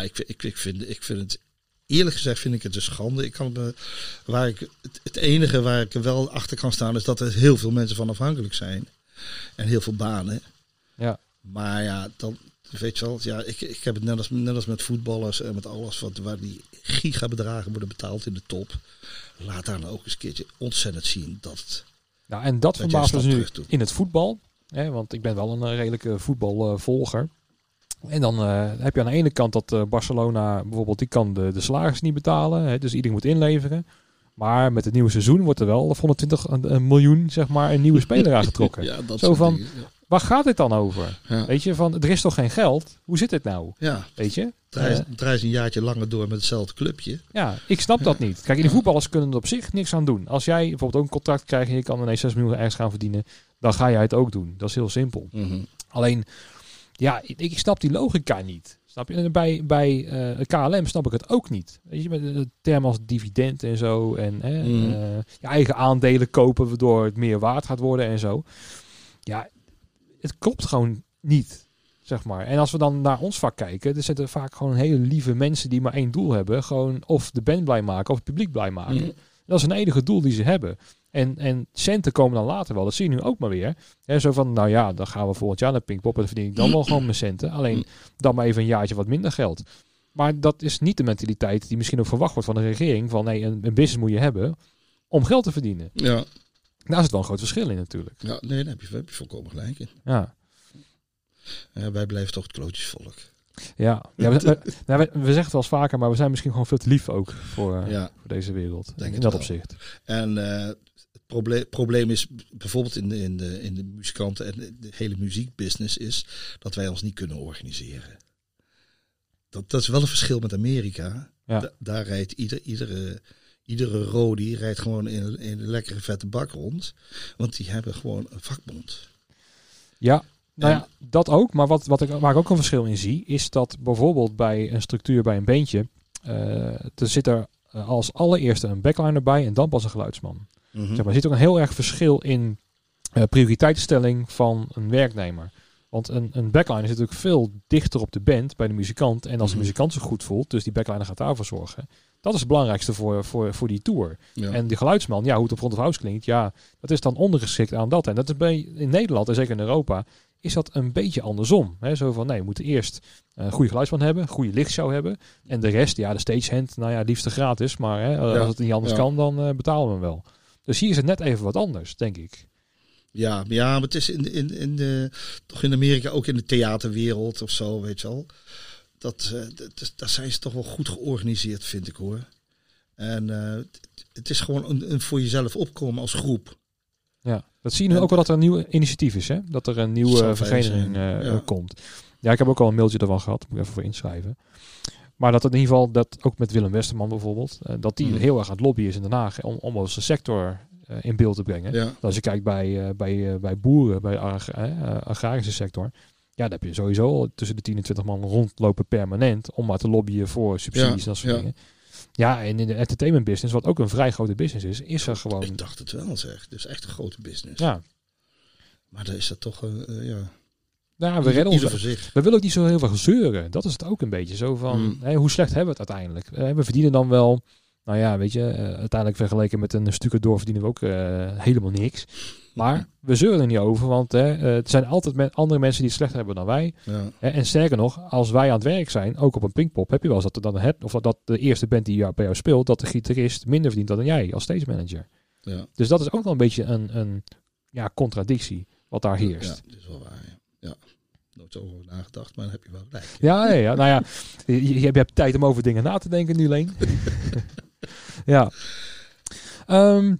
ik, vind- ik, ik, vind, ik vind het, eerlijk gezegd vind ik het een schande. Ik kan, me- waar ik, het, het enige waar ik wel achter kan staan is dat er heel veel mensen van afhankelijk zijn. En heel veel banen. Ja. Maar ja, dan weet je wel, ja, ik, ik heb het net als, net als met voetballers en met alles wat, waar die gigabedragen worden betaald in de top. Laat daar nou ook eens een keertje ontzettend zien dat het Nou, en dat Dat verbaast me stap nu in het voetbal. Hè, want ik ben wel een eh, redelijke voetbalvolger. en dan eh, heb je aan de ene kant dat eh, Barcelona bijvoorbeeld, die kan de, de salarissen niet betalen. Hè, dus iedereen moet inleveren. Maar met het nieuwe seizoen wordt er wel voor 120 een- een miljoen, zeg maar, een nieuwe speler aangetrokken. Ja, dat Zo van- dingen, ja. Waar gaat dit dan over? Ja. Weet je, van er is toch geen geld? Hoe zit het nou? Ja, Weet je? draai, Eh, draai een jaartje langer door met hetzelfde clubje. ja, ik snap dat niet. Kijk, de voetballers kunnen er op zich niks aan doen. Als jij bijvoorbeeld ook een contract krijgt en je kan ineens 6 miljoen ergens gaan verdienen, dan ga jij het ook doen. Dat is heel simpel. Mhm. Alleen, ja, ik, ik snap die logica niet. Snap je? En bij, bij eh, KLM snap ik het ook niet. Weet je, met de term als dividend en zo. En hè, Mm. eh, je eigen aandelen kopen, waardoor het meer waard gaat worden en zo. Ja, het klopt gewoon niet. Zeg maar. En als we dan naar ons vak kijken, er zitten vaak gewoon hele lieve mensen die maar één doel hebben. Gewoon of de band blij maken of het publiek blij maken. Mhm. Dat is een enige doel die ze hebben. En, en centen komen dan later wel. Dat zie je nu ook maar weer. Hè, zo van, nou ja, dan gaan we volgend jaar naar Pinkpop. En dan verdien ik dan wel gewoon mijn centen. Alleen dan maar even een jaartje wat minder geld. Maar dat is niet de mentaliteit die misschien ook verwacht wordt van de regering. Van nee, een, een business moet je hebben om geld te verdienen. Ja. Daar zit wel een groot verschil in natuurlijk. ja, nee, daar heb je, daar heb je volkomen gelijk in. Ja, Ja, wij blijven toch het klootjesvolk. ja. ja we, we, nou, we, we zeggen het wel eens vaker, maar we zijn misschien gewoon veel te lief ook voor, eh, Ja. voor deze wereld. Denk in dat wel. opzicht. En eh, het probleem, probleem is bijvoorbeeld in de, in, de, in de muzikanten en de, de hele muziekbusiness is dat wij ons niet kunnen organiseren. Dat, dat is wel een verschil met Amerika. Ja. Da- daar rijdt ieder, iedere, iedere rodi rijdt gewoon in, een- in een lekkere vette bak rond. Want die hebben gewoon een vakbond. Ja, nou ja, dat ook. Maar wat, wat ik, waar ik ook een verschil in zie, is dat bijvoorbeeld bij een structuur bij een beentje, eh er zit er als allereerste een backliner bij en dan pas een geluidsman. Zeg maar, er zit ook een heel erg verschil in eh prioriteitsstelling van een werknemer. Want een, een backliner zit natuurlijk veel dichter op de band bij de muzikant. En als de Mhm. muzikant zich goed voelt, dus die backliner gaat daarvoor zorgen. Dat is het belangrijkste voor, voor, voor die tour. Ja. En die geluidsman, ja, hoe het op front of house klinkt, ja, dat is dan ondergeschikt aan dat. En dat is bij, in Nederland en zeker in Europa is dat een beetje andersom. Hè? Zo van, nee, we moeten eerst een goede geluidsman hebben, een goede lichtshow hebben. En de rest, ja, de stagehand, nou ja, liefste gratis. Maar hè, Ja, als het niet anders ja. kan, dan eh, betalen we hem wel. Dus hier is het net even wat anders, denk ik. Ja, ja, maar het is in, in, in de, toch in Amerika, ook in de theaterwereld of zo, weet je wel. Dat, eh, dat, daar zijn ze toch wel goed georganiseerd, vind ik hoor. En eh, het- is gewoon een, een voor jezelf opkomen als groep. Ja, dat zie je nu En- ook wel dat er een nieuw initiatief is, hè? Dat er een nieuwe uh, zijn, eh, ja. komt. Ja, ik heb ook al een mailtje ervan gehad, moet ik even voor inschrijven. Maar dat in ieder geval, dat ook met Willem Westerman bijvoorbeeld, dat die Mhm. heel erg aan het lobbyen is in Den Haag om, om onze sector in beeld te brengen. Ja, Als je kijkt bij, eh, bij, eh, bij boeren, bij de ag- eh, eh, agrarische sector, ja, dan heb je sowieso tussen de 10 en 20 man rondlopen permanent om maar te lobbyen voor subsidies Ja, en dat soort ja. dingen. Ja, en in de entertainment business, wat ook een vrij grote business is, is er gewoon... ik dacht het wel zeg. Dus echt een grote business. Ja, Maar dan is dat toch, eh, eh, ja, nou, we redden ons ieder voor zich. We willen ook niet zo heel veel zeuren. Dat is het ook een beetje. Zo van, Mm. hè, hoe slecht hebben we het uiteindelijk? Eh, we verdienen dan wel, nou ja, weet je, eh, uiteindelijk vergeleken met een stukje door verdienen we ook eh, helemaal niks. Maar we zeuren er niet over, want hè, eh, het zijn altijd me- andere mensen die het slechter hebben dan wij. Ja, en sterker nog, als wij aan het werk zijn, ook op een Pinkpop, heb je wel eens dat er dan het, of dat de eerste band die jou- bij jou speelt, dat de gitarist minder verdient dan jij als stage manager. ja. Dus dat is ook wel een beetje een, een ja, contradictie wat daar heerst. Ja, dat is wel waar. Ja. ja. Nooit zo over nagedacht, maar dan heb je wel gelijk. Ja, ja, ja. nou ja, je, je, je hebt tijd om over dingen na te denken nu, Leen. ja. Ehm,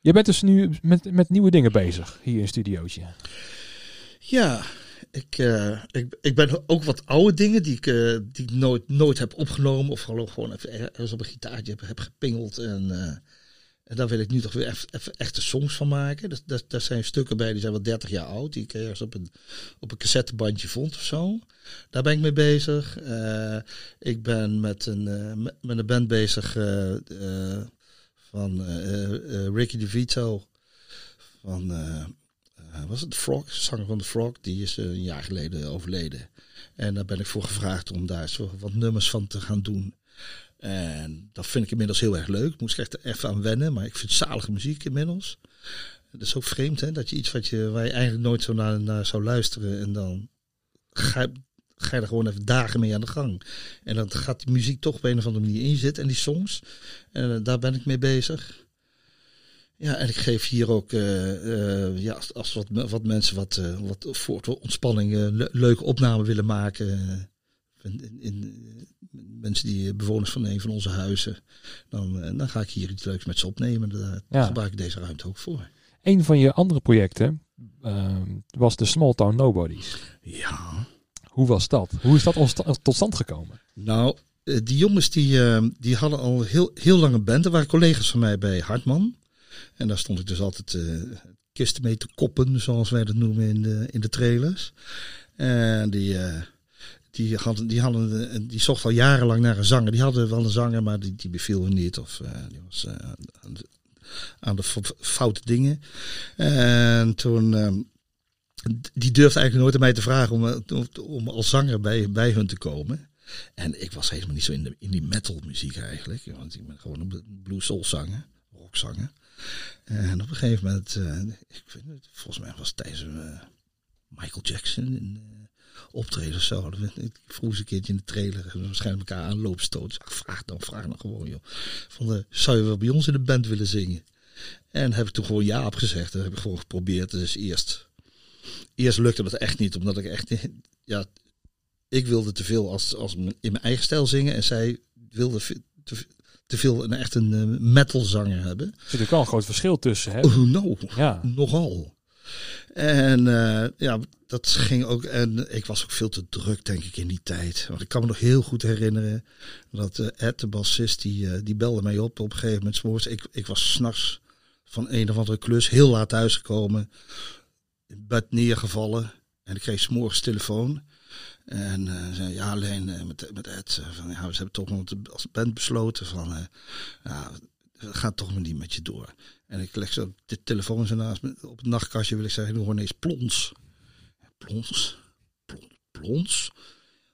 je bent dus nu met, met nieuwe dingen bezig, hier in studiootje. Ja, ik, eh, ik, ik ben ook wat oude dingen die ik, eh, die nooit, nooit heb opgenomen. Of gewoon, gewoon even ergens op een gitaartje heb, heb gepingeld. En, eh, en daar wil ik nu toch weer even, echte songs van maken. Dus, daar, zijn stukken bij die zijn wel 30 jaar oud. Die ik ergens op een, op een cassettebandje vond of zo. Daar ben ik mee bezig. Eh, ik ben met een, eh, met, een band bezig eh, van Ricky DeVito. Van... was het Frog, zanger van de Frog, die is een jaar geleden overleden. En daar ben ik voor gevraagd om daar zo wat nummers van te gaan doen. En dat vind ik inmiddels heel erg leuk. Moest ik echt even aan wennen, maar ik vind zalige muziek inmiddels. Dat is ook vreemd, hè? Dat je iets wat je, waar je eigenlijk nooit zo naar, zou luisteren en dan ga, ga je er gewoon even dagen mee aan de gang. En dan gaat die muziek toch op een of andere manier in zitten en die songs. En eh, daar ben ik mee bezig. Ja, en ik geef hier ook, eh, eh, ja, als, wat, wat mensen wat, eh, wat voor ontspanning le- leuke opnamen willen maken. Eh, in, in, mensen die eh, bewoners van een van onze huizen. Dan, eh, dan ga ik hier iets leuks met ze opnemen. Daar Ja. gebruik ik deze ruimte ook voor. Een van je andere projecten, ehm, was de Small Town Nobodies. Ja. Hoe was dat? Hoe is dat tot stand gekomen? Nou, eh, die jongens die, eh, die hadden al heel, heel lange band. Er waren collega's van mij bij Hartman. En daar stond ik dus altijd eh, kisten mee te koppen, zoals wij dat noemen in de, in de trailers. En die, eh, die, hadden, die, hadden, eh, die zochten al jarenlang naar een zanger. Die hadden wel een zanger, maar die, beviel hun niet. Of eh, die was eh, aan de, foute dingen. En toen... ehm, die durfde eigenlijk nooit aan mij te vragen om, om, als zanger bij, bij hun te komen. En ik was helemaal niet zo in, de, in die metal muziek eigenlijk. Want ik ben gewoon een blues soul zanger, rock zanger. En op een gegeven moment, ik vind het, volgens mij was het tijdens Michael Jackson optreden of zo. Ik vroeg eens een keertje in de trailer, en waarschijnlijk elkaar aanloopstoot. Ik vraag dan, vraag dan gewoon joh. Van, eh, zou je wel bij ons in de band willen zingen? En heb ik toen gewoon ja op gezegd. Dat heb ik gewoon geprobeerd. Dus eerst, eerst lukte dat echt niet, omdat ik echt, ja, ik wilde te veel als, als in mijn eigen stijl zingen. En zij wilde te, te veel een echt een eh, metalzanger hebben. Er zit natuurlijk wel een groot verschil tussen. Hè? Oh, no. Ja. Nogal. En eh, ja, dat ging ook. En ik was ook veel te druk, denk ik, in die tijd. Want ik kan me nog heel goed herinneren dat eh, Ed, de bassist, die, eh, die belde mij op op een gegeven moment. 's morgens. Ik, ik was s'nachts van een of andere klus heel laat thuisgekomen. In bed neergevallen. En ik kreeg 's morgens telefoon. En zei, ja, alleen met, met Ed. van, ja, we hebben toch nog als band besloten van. ja, we gaan toch maar niet met je door. En ik leg zo de telefoon zo naast me op het nachtkastje. Wil ik zeggen, hoor ineens plons. Plons? Plons? Plons?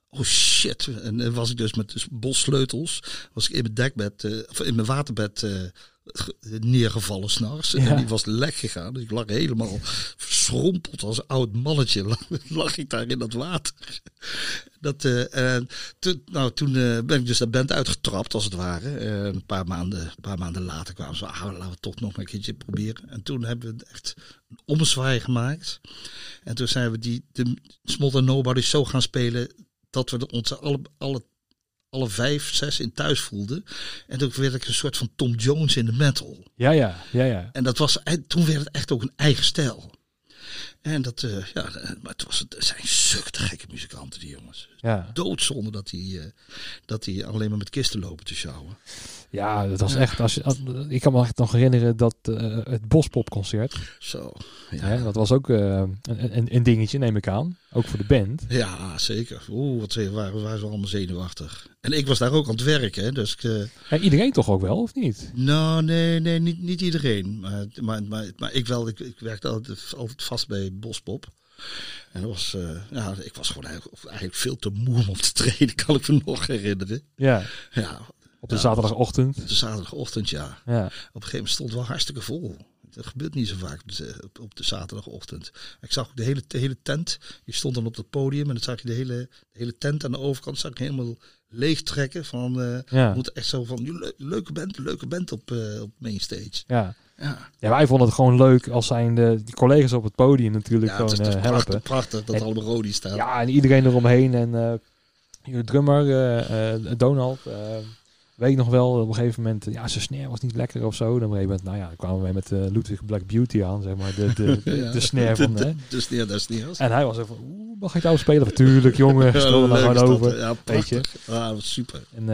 Oh shit. En was ik dus met dus bos sleutels. Was ik in mijn dekbed, eh, of in mijn waterbed eh, neergevallen s'nachts. Ja. En die was lek gegaan. Dus ik lag helemaal verschrompeld als een oud mannetje. Lag, lag ik daar in dat water. Dat, eh, en toen, nou, toen eh, ben ik dus de band uitgetrapt, als het ware. Eh, een, paar maanden, een paar maanden later kwamen ze, ah, laten we het toch nog een keertje proberen. En toen hebben we echt een ommezwaai gemaakt. En toen zijn we die, de Small Nobody zo gaan spelen, dat we onze alle, alle, alle vijf, zes in thuis voelden. En toen werd ik een soort van Tom Jones in de metal. Ja, ja, ja, ja. En dat was, en toen werd het echt ook een eigen stijl. En dat, eh, ja, maar het, was, het zijn zulke gekke muzikanten, die jongens ja. doodzonde dat hij, eh, dat hij alleen maar met kisten lopen te sjouwen. Ja, dat was echt. Als je, als- ik kan me echt nog herinneren dat eh, het Bospopconcert. Zo. Hè, Ja, dat was ook eh, een, een, een dingetje, neem ik aan. Ook voor de band. ja zeker. Oeh, wat ze- waren, waren ze allemaal zenuwachtig. En ik was daar ook aan het werken, hè, dus ik, eh, Ja, iedereen toch ook wel, of niet? nou, nee, nee, niet, niet iedereen. Maar, maar, maar, maar ik wel, ik, ik werkte altijd, altijd vast bij Bospop. En dat was, eh, ja, ik was gewoon eigenlijk, eigenlijk veel te moe om op te treden, kan ik me nog herinneren. Ja, Ja, op de Ja, zaterdagochtend. de zaterdagochtend, ja. Ja, Op een gegeven moment stond het wel hartstikke vol. Dat gebeurt niet zo vaak op de, zaterdagochtend. Ik zag de hele, de hele tent. Je stond dan op het podium en dan zag je de hele, de hele tent aan de overkant zag je helemaal leeg trekken. Van, eh ja, moet echt zo van, "Je le- leuke band, leuke band op, eh op mainstage. ja. Ja, Ja, wij vonden het gewoon leuk als zijn de die collega's op het podium natuurlijk ja het gewoon is, het is eh, prachtig, helpen. prachtig dat En- allemaal Rodi staan. Ja, en iedereen eromheen. En de drummer, eh, Donald, weet ik nog wel, op een gegeven moment, ja, zijn snare was niet lekker of zo. Dan een nou ja, dan kwamen wij met Ludwig Black Beauty aan, zeg maar, de, de, de, Ja. de snare van. Dus dat is niet als. En hij was even, oeh, mag ik nou spelen? Natuurlijk, jongen, stel er nou is gewoon over. Ja, weet je. prachtig. Ja, dat was super. En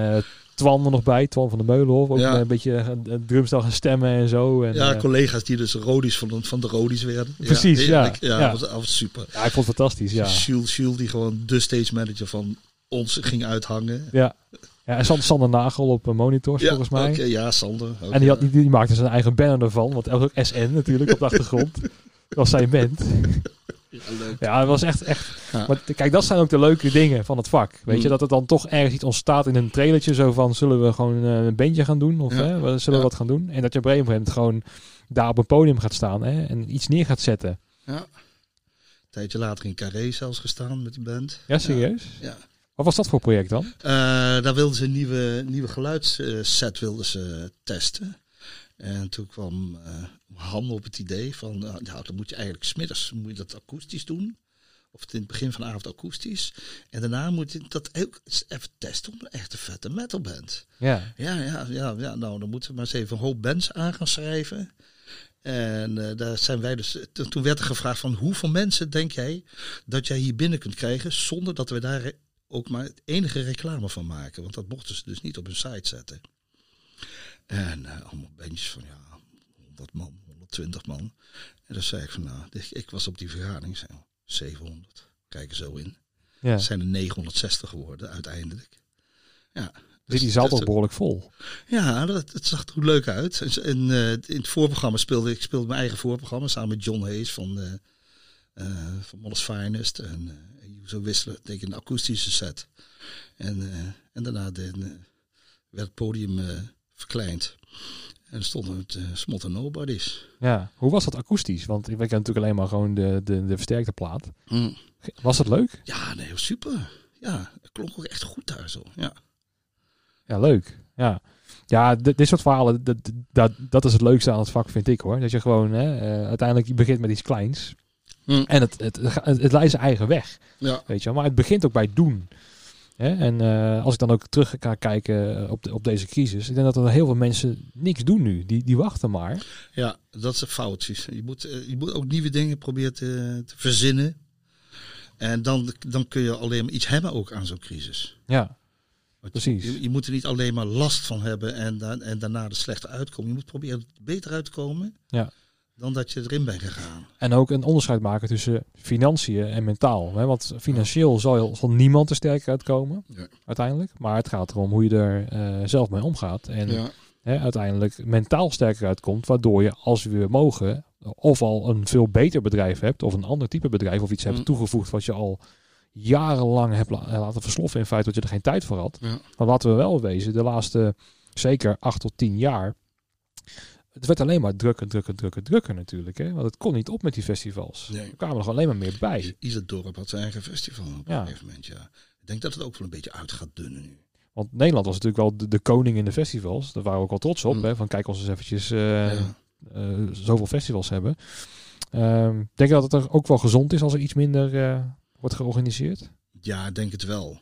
Twan er nog bij, Twan van de Meulenhof, ook Ja. een beetje een, een drumstel gaan stemmen en zo. En, Ja, eh, collega's die dus Rodi's van, de- van de Rodi's werden. Precies, ja. Ja, Ja. Dat, was, dat was super. ja, ik vond het fantastisch, ja. Jules, Jules, die gewoon de stage manager van ons ging uithangen. Ja, ja en Sander, Nagel op eh, monitors, volgens mij. ja, Sander. En die, had, ja. die, die maakte zijn eigen banner ervan, want er was ook SN natuurlijk op de achtergrond. Dat was zijn band. Ja, leuk. Ja, het was echt, echt. Ja. Maar kijk, dat zijn ook de leuke dingen van het vak. Weet je, Mm. dat het dan toch ergens iets ontstaat in een trailertje. Zo van, zullen we gewoon eh, een bandje gaan doen? Of Ja. hè, we- zullen we Ja. wat gaan doen? En dat je op een gegeven moment gewoon daar op een podium gaat staan hè, en iets neer gaat zetten. Ja. Een tijdje later in Carré zelfs gestaan met die band. Ja, serieus? Ja. Wat was dat voor project dan? Eh, daar wilden ze een nieuwe, nieuwe geluidsset wilden ze testen. En toen kwam eh Han op het idee van, nou, nou, dan moet je eigenlijk smiddags moet je dat akoestisch doen. Of in het begin van de avond akoestisch. En daarna moet je dat ook even testen op een echte vette metalband. Ja. Ja, ja, ja, ja, nou dan moeten we maar eens even een hoop bands aan gaan schrijven. En eh, daar zijn wij dus. Toen toen werd er gevraagd van hoeveel mensen denk jij dat jij hier binnen kunt krijgen zonder dat we daar ook maar het enige reclame van maken. Want dat mochten ze dus niet op hun site zetten. En eh, allemaal bandjes van ja, 100 man, 120 man. En dan zei ik van nou, ik, was op die vergadering, zei, 700. Kijk er zo in. Ja. zijn er 960 geworden uiteindelijk. Ja. Dus die zaal toch behoorlijk vol. ja, dat, het zag er goed leuk uit. En, en, eh, in het voorprogramma speelde ik speelde mijn eigen voorprogramma samen met John Hayes van, eh eh van Finest. En zo wisselen, denk ik, een akoestische set. En, en daarna de, werd het podium verkleind. En stonden het uh, Smot and Nobodies. Ja. Hoe was dat akoestisch? Want ik ken natuurlijk alleen maar gewoon de, de, de versterkte plaat. Was dat leuk? Ja, nee, super. Ja, het klonk ook echt goed daar zo. Ja. Ja, leuk. Ja, ja dit, dit soort verhalen, dat, dat, dat is het leukste aan het vak, vind ik hoor. Dat je gewoon, hè, eh, uiteindelijk je begint met iets kleins. Hm. En het, het, het, het leidt zijn eigen weg, Ja. weet je wel. Maar het begint ook bij doen. Hè? En eh, als ik dan ook terug ga kijken op, de, op deze crisis, ik denk dat er heel veel mensen niks doen nu. Die, die wachten maar. Ja, dat is foutjes. Je moet, eh, je moet ook nieuwe dingen proberen te, te verzinnen. En dan, dan kun je alleen maar iets hebben ook aan zo'n crisis. Ja, Precies. Je, je moet er niet alleen maar last van hebben en, en daarna de slechte uitkomen. Je moet proberen er beter uit te komen Ja. Dan dat je erin bent gegaan. En ook een onderscheid maken tussen financiën en mentaal. Hè? Want financieel zal, zal niemand er sterker uitkomen, Ja. uiteindelijk. Maar het gaat erom hoe je er eh, zelf mee omgaat. En Ja. hè, uiteindelijk mentaal sterker uitkomt. Waardoor je, als we weer mogen, of al een veel beter bedrijf hebt, of een ander type bedrijf, of iets hebt Mm. toegevoegd wat je al jarenlang hebt la- laten versloffen. In feite dat je er geen tijd voor had. Ja. Maar laten we wel wezen, de laatste zeker acht tot tien jaar. Het werd alleen maar drukker, drukker, drukker, drukker natuurlijk. Hè? Want het kon niet op met die festivals. Nee. Er kwamen er gewoon alleen maar meer bij. Ieder dorp had zijn eigen festival op Ja. een gegeven moment. Ja. Ik denk dat het ook wel een beetje uit gaat dunnen nu. Want Nederland was natuurlijk wel de, de koning in de festivals. Daar waren we ook wel trots op. Mm. Hè? Van kijk ons eens eventjes eh, ja. eh, zoveel festivals hebben. Ehm, denk je dat het er ook wel gezond is als er iets minder eh, wordt georganiseerd? Ja, denk het wel.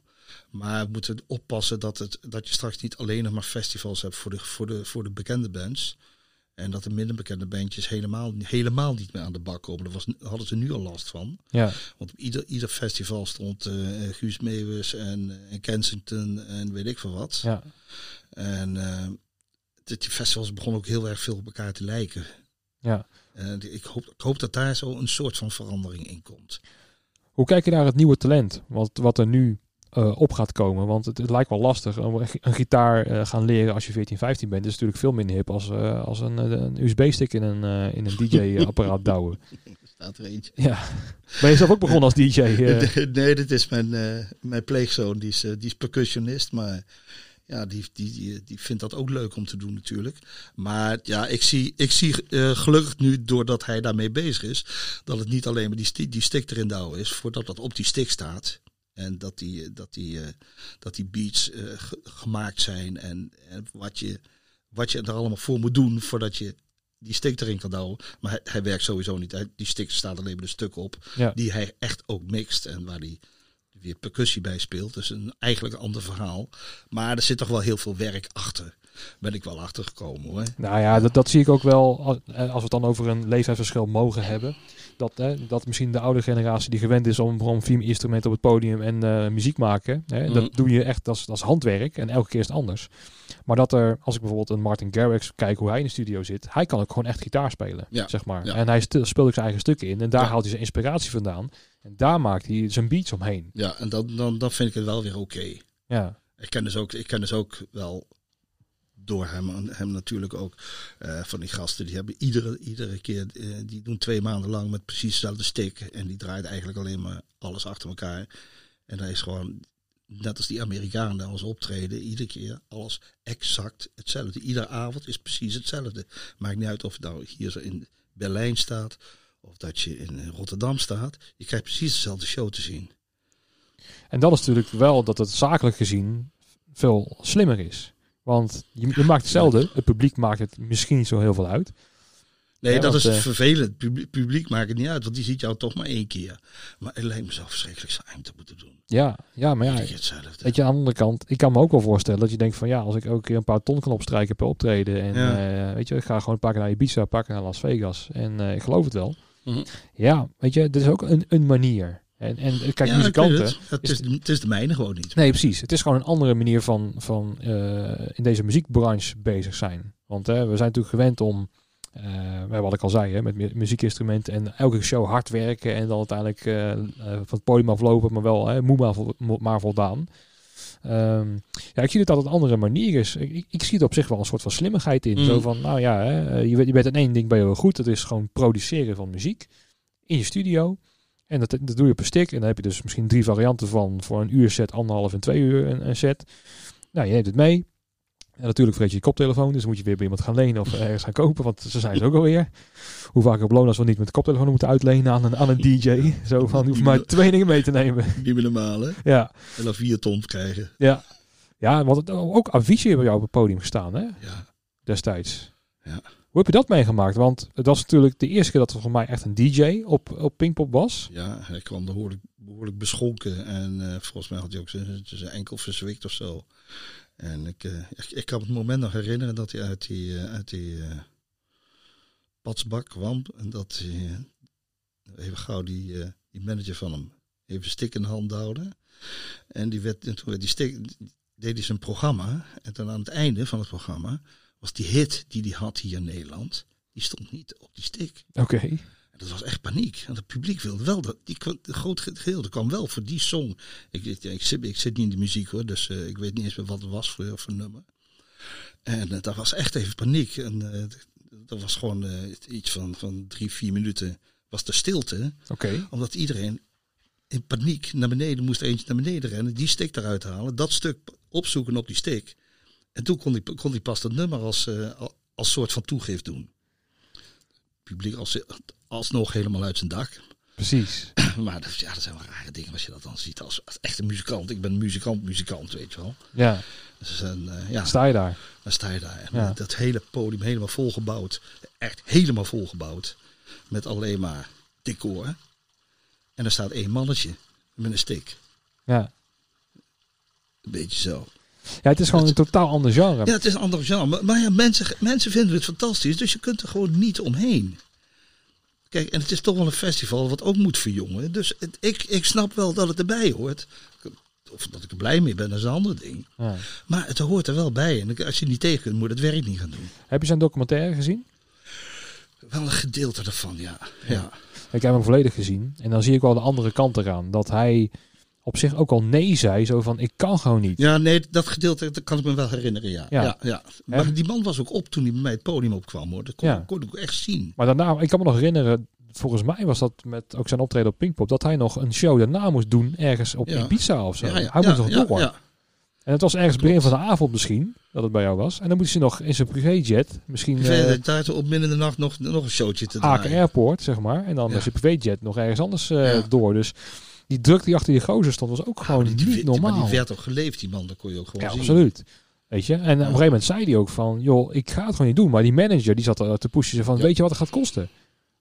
Maar we moeten oppassen dat, het, dat je straks niet alleen nog maar festivals hebt voor de, voor de, voor de bekende bands. En dat de minder bekende bandjes helemaal, helemaal niet meer aan de bak komen. Daar was, hadden ze nu al last van. Ja, Want op ieder, ieder festival stond eh Guus Meeuwis en, eh, en Kensington en weet ik veel wat. ja. En die die festivals begonnen ook heel erg veel op elkaar te lijken. ja. En ik, hoop, ik hoop dat daar zo een soort van verandering in komt. Hoe kijk je naar het nieuwe talent? Wat, wat er nu eh, op gaat komen? Want het, het lijkt wel lastig om een gi- een gitaar eh, gaan leren als je 14, 15 bent. Dat is natuurlijk veel minder hip als, eh, als een, een USB-stick in een, in een DJ-apparaat douwen. Er staat er eentje. Ja. Ben je zelf ook begonnen als DJ? Nee, dit is mijn, mijn pleegzoon. Die is, die is percussionist. Maar ja, die, die, die, die vindt dat ook leuk om te doen natuurlijk. Maar ja, ik zie, ik zie gelukkig nu, doordat hij daarmee bezig is, dat het niet alleen maar die, die stick erin douwen is, voordat dat op die stick staat. En dat die, eh, dat die, eh, dat die beats eh, ge- gemaakt zijn en, en wat, je, wat je er allemaal voor moet doen voordat je die stick erin kan douwen. Maar hij, hij werkt sowieso niet. Hij, die stick staat alleen maar een stuk op ja. die hij echt ook mixt en waar hij weer percussie bij speelt. Dus een, eigenlijk een ander verhaal. Maar er zit toch wel heel veel werk achter. Ben ik wel achter gekomen hoor. Nou ja, dat, dat zie ik ook wel als, eh, als we het dan over een leeftijdsverschil mogen hebben. Dat, hè, dat misschien de oude generatie die gewend is om gewoon vier instrumenten op het podium en eh, muziek maken. Hè, Mhm. Dat doe je echt als, als handwerk en elke keer is het anders. Maar dat er, als ik bijvoorbeeld een Martin Garrix kijk hoe hij in de studio zit, hij kan ook gewoon echt gitaar spelen, Ja, zeg maar. ja. En hij speelt ook zijn eigen stukken in en daar Ja. haalt hij zijn inspiratie vandaan. En daar maakt hij zijn beats omheen. Ja, en dan, dan, dan vind ik het wel weer oké. Ja, Ik ken dus ook, ik ken dus ook wel door hem, hem natuurlijk ook eh, van die gasten. Die hebben iedere, iedere keer, eh, die doen twee maanden lang met precies dezelfde stick. En die draait eigenlijk alleen maar alles achter elkaar. En dat is gewoon, net als die Amerikanen als optreden, iedere keer alles exact hetzelfde. Iedere avond is precies hetzelfde. Maakt niet uit of het nou hier zo in Berlijn staat of dat je in Rotterdam staat. Je krijgt precies dezelfde show te zien. En dat is natuurlijk wel dat het zakelijk gezien veel slimmer is. Want je, je maakt hetzelfde. Het publiek maakt het misschien niet zo heel veel uit. Nee, Ja, dat want, is eh, vervelend. Publiek, publiek maakt het niet uit, want die ziet jou toch maar één keer. Maar het lijkt me zo verschrikkelijk saai om te moeten doen. Ja, ja, maar ja, hetzelfde. Weet je, aan de andere kant, ik kan me ook wel voorstellen dat je denkt van ja, als ik ook een keer een paar ton kan opstrijken per optreden. En Ja. eh, weet je, ik ga gewoon een paar keer naar Ibiza, keer naar Las Vegas. En eh, ik geloof het wel. Mhm. Ja, weet je, dit is ook een, een manier. En, en kijk, ja, muzikanten. het. Het is, het is de mijne gewoon niet. Nee, precies. Het is gewoon een andere manier van, van eh, in deze muziekbranche bezig zijn. Want we zijn natuurlijk gewend om, eh, wat ik al zei, hè, met mu- muziekinstrumenten en elke show hard werken en dan uiteindelijk eh, van het podium aflopen, maar wel hè, moe maar, vol- mo- maar voldaan. Ehm, ja, ik zie dat dat een andere manier is. Ik, ik, ik zie er op zich wel een soort van slimmigheid in. Mm. Zo van, nou ja, hè, je, bent- je bent in één ding ben je wel goed. Dat is gewoon produceren van muziek in je studio. En dat, dat doe je op een stick. En dan heb je dus misschien drie varianten van. Voor een uur set, anderhalf en twee uur een, een set. Nou, je neemt het mee. En natuurlijk vergeet je je koptelefoon. Dus moet je weer bij iemand gaan lenen of ergens gaan kopen. Want ze zijn ze ook alweer. Hoe vaak heb als we niet met de koptelefoon moeten uitlenen aan een, aan een DJ. Zo van, je hoeft maar twee dingen mee te nemen. Meer normaal, hè? Ja, En dan vier ton krijgen. ja. Ja, want het, ook Avicii hebben jou op het podium gestaan, hè? Ja. Destijds. Ja. Hoe heb je dat meegemaakt? Want het was natuurlijk de eerste keer dat er voor mij echt een DJ op, op Pinkpop was. Ja, hij kwam behoorlijk, behoorlijk beschonken. En eh, volgens mij had hij ook zijn, enkel verzwikt of zo. En ik, eh, ik, kan het moment nog herinneren dat hij uit die, eh, uit die patsbak kwam. En dat hij even gauw die, die manager van hem even een stick in de hand houden. En, die werd, en toen werd die stick, deed hij zijn programma. En dan aan het einde van het programma was die hit die hij had hier in Nederland. Die stond niet op die stick. Oké. En Dat was echt paniek. Want het publiek wilde wel dat. Die, de groot gedeelte kwam wel voor die song. Ik, ik, ik, zit, ik zit niet in de muziek hoor, dus eh, ik weet niet eens meer wat het was voor, voor nummer. En eh, dat was echt even paniek. En eh, dat was gewoon eh, iets van, van drie, vier minuten. Was de stilte. Oké. Omdat iedereen in paniek naar beneden moest eentje naar beneden rennen. Die stick eruit halen. Dat stuk opzoeken op die stick. En toen kon hij, kon hij pas dat nummer als, eh, al- als soort van toegift doen. Publiek als, alsnog helemaal uit zijn dak. Precies. Maar dat, ja, dat zijn wel rare dingen als je dat dan ziet als, als echte muzikant. Ik ben muzikant, muzikant, weet je wel. Ja. Dus, en, eh, ja, Sta je daar? dan sta je daar. En Ja. Dat hele podium helemaal volgebouwd. Echt helemaal volgebouwd. Met alleen maar decor. En er staat één mannetje met een stick. Ja. Een beetje zo. Ja, het is gewoon een totaal ander genre. Ja, het is een ander genre. Maar, maar ja, mensen, mensen vinden het fantastisch. Dus je kunt er gewoon niet omheen. Kijk, en het is toch wel een festival wat ook moet verjongen. Dus het, ik, ik snap wel dat het erbij hoort. Of dat ik er blij mee ben, dat is een ander ding. Ja. Maar het hoort er wel bij. En als je niet tegen kunt, moet je het werk niet gaan doen. Heb je zijn documentaire gezien? Wel een gedeelte ervan, ja. ja. Ik heb hem volledig gezien. En dan zie ik wel de andere kant eraan. Dat hij op zich ook al nee zei. Zo van, ik kan gewoon niet. Ja, nee, dat gedeelte dat kan ik me wel herinneren, ja. Ja. ja. ja, Maar die man was ook op toen hij bij mij het podium opkwam, hoor. Dat kon, Ja. kon ik ook echt zien. Maar daarna, ik kan me nog herinneren, volgens mij was dat met ook zijn optreden op Pinkpop, dat hij nog een show daarna moest doen ergens op Ja. Ibiza of zo. Ja, ja, hij moest nog door. ja. En het was ergens begin van de avond misschien, dat het bij jou was. En dan moest hij nog in zijn privéjet, misschien eh daar op midden in de nacht nog, nog een showtje te Aken draaien. Airport, zeg maar. En dan met zijn privéjet nog ergens anders eh, door. Dus die druk die achter die gozer stond, was ook gewoon die, niet die- normaal. Maar die werd ook geleefd, die man. Dat kon je ook gewoon Ja, zien. absoluut. Weet je? En op een gegeven moment zei hij ook van, joh, ik ga het gewoon niet doen. Maar die manager, die zat er te pushen van, weet je wat het gaat kosten?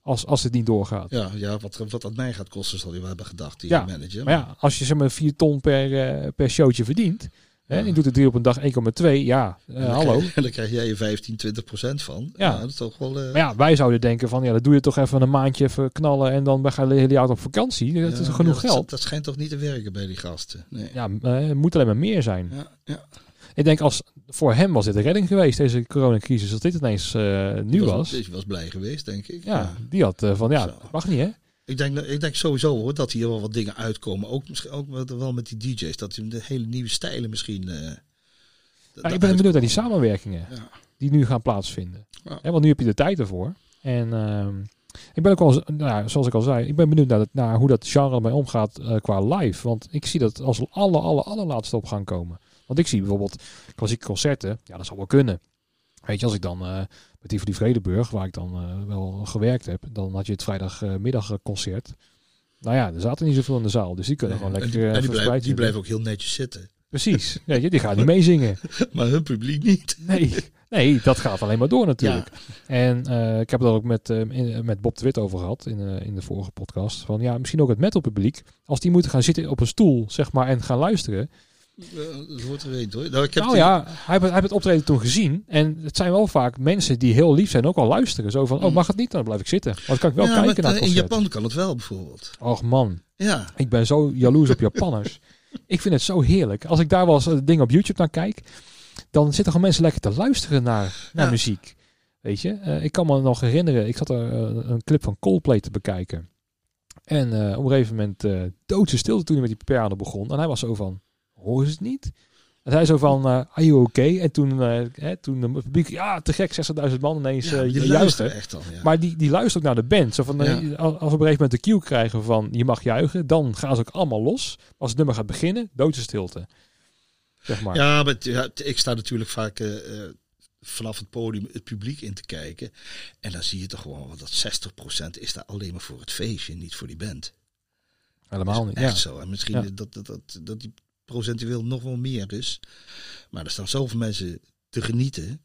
Als, als het niet doorgaat. Ja, ja wat, wat dat mij gaat kosten, zal hij wel hebben gedacht, die Ja, manager. Maar ja, als je zeg maar 4 ton per, eh, per showtje verdient. Hè, je doet het drie op een dag 1,2. Ja, dan hallo. Dan krijg jij je 15, 20 procent van. Ja. Ja. dat is toch wel... eh, Maar ja, wij zouden denken van, ja, dat doe je toch even een maandje even knallen. En dan ga je de hele jaar op vakantie. Dat ja, is genoeg dat, geld. Dat schijnt toch niet te werken bij die gasten. Nee. Ja, eh, het moet alleen maar meer zijn. Ja, ja. Ik denk als voor hem was dit een redding geweest, deze coronacrisis. Als dit ineens nu Die was. Die was blij geweest, denk ik. Ja, die had van, ja, Zo. dat mag niet hè. Ik denk, dat- ik denk sowieso hoor, dat hier wel wat dingen uitkomen. Ook, misschien, ook wel- met die DJ's. Dat die de hele nieuwe stijlen misschien... eh, ik ben benieuwd naar die samenwerkingen Ja. die nu gaan plaatsvinden. Ja. Want nu heb je de tijd ervoor. En ehm, ik ben ook wel, nou, zoals ik al zei, ik ben benieuwd naar, het, naar hoe dat genre ermee omgaat eh, qua live. Want ik zie dat als alle, alle, allerlaatste op gaan komen. Want ik zie bijvoorbeeld klassieke concerten, ja, dat zal wel kunnen. Weet je, als ik dan eh met die van die Vredeburg, waar ik dan eh, wel gewerkt heb, dan had je het vrijdagmiddagconcert. Nou ja, er zaten niet zoveel in de zaal, dus die kunnen gewoon En lekker die, eh, en die, blijven, die zitten. blijven ook heel netjes zitten. Precies, Weet je, die gaan niet meezingen. Maar hun publiek niet. Nee, Nee, dat gaat alleen maar door natuurlijk. En eh, ik heb het ook met, in- met Bob de Wit over gehad in, in de vorige podcast. Van ja, misschien ook het metalpubliek. Als die moeten gaan zitten op een stoel, zeg maar, en gaan luisteren. Eh, dat er hoor. Nou, ik heb nou ja, hij heeft, hij heeft het optreden toen gezien. En het zijn wel vaak mensen die heel lief zijn, ook al luisteren. Zo van, oh mag het niet? Dan blijf ik zitten. Want dan kan ik wel ja, kijken naar het in concert. Japan kan het wel bijvoorbeeld. Och man, Ja, ik ben zo jaloers op Japanners. ik vind het zo heerlijk. Als ik daar wel eens eh, dingen op YouTube naar kijk, dan zitten gewoon mensen lekker te luisteren naar, naar Ja. muziek. Weet je, Eh, ik kan me nog herinneren, ik zat er een clip van Coldplay te bekijken. En op een gegeven moment doodse stilte toen hij met die piano begon. En hij was zo van, hoor je het niet? En hij zo van, eh are you okay? En toen, eh, hè, toen het publiek, ja, te gek, 60.000 man ineens ja eh juichen. luisteren echt al. Ja. Maar die, die luistert ook naar de band. Zo van, Ja. als als we op een gegeven moment de cue krijgen van je mag juichen, dan gaan ze ook allemaal los. Als het nummer gaat beginnen, doodse stilte. Zeg maar. Ja, maar ik sta natuurlijk vaak vanaf het podium het publiek in te kijken. En dan zie je toch gewoon dat 60% is daar alleen maar voor het feestje, niet voor die band. Helemaal niet. is Ja. echt zo. En misschien Ja. dat, dat, dat, dat die procentueel nog wel meer is. Maar er staan zoveel mensen te genieten.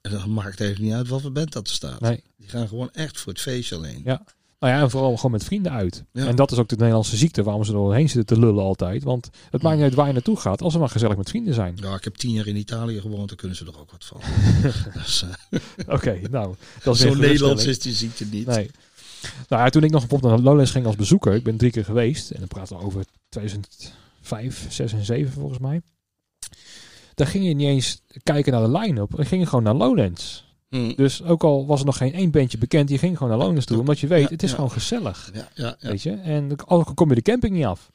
En dan maakt het eigenlijk niet uit wat voor band dat er staat. Nee. Die gaan gewoon echt voor het feestje alleen. Ja. Nou ja, en vooral gewoon met vrienden uit. Ja. En dat is ook de Nederlandse ziekte waarom ze er doorheen zitten te lullen altijd. Want het maakt niet uit waar je naartoe gaat, als ze maar gezellig met vrienden zijn. Ja, ik heb tien jaar in Italië gewoond, dan kunnen ze er ook wat van. dus, eh, Oké, nou, dat is zo Nederlands is die ziekte niet. Nee. Nou ja, toen ik nog bijvoorbeeld naar Lowlands ging als bezoeker, ik ben drie keer geweest, en dan praten we over 2005, 6 en 7 volgens mij. Daar ging je niet eens kijken naar de line-up, dan ging je gewoon naar Lowlands. Hm. Dus ook al was er nog geen één bandje bekend, je ging gewoon naar Lowlands toe, omdat je weet, Ja, het is ja. gewoon gezellig. Ja, ja, ja. Weet je? En ook kom je de camping niet af.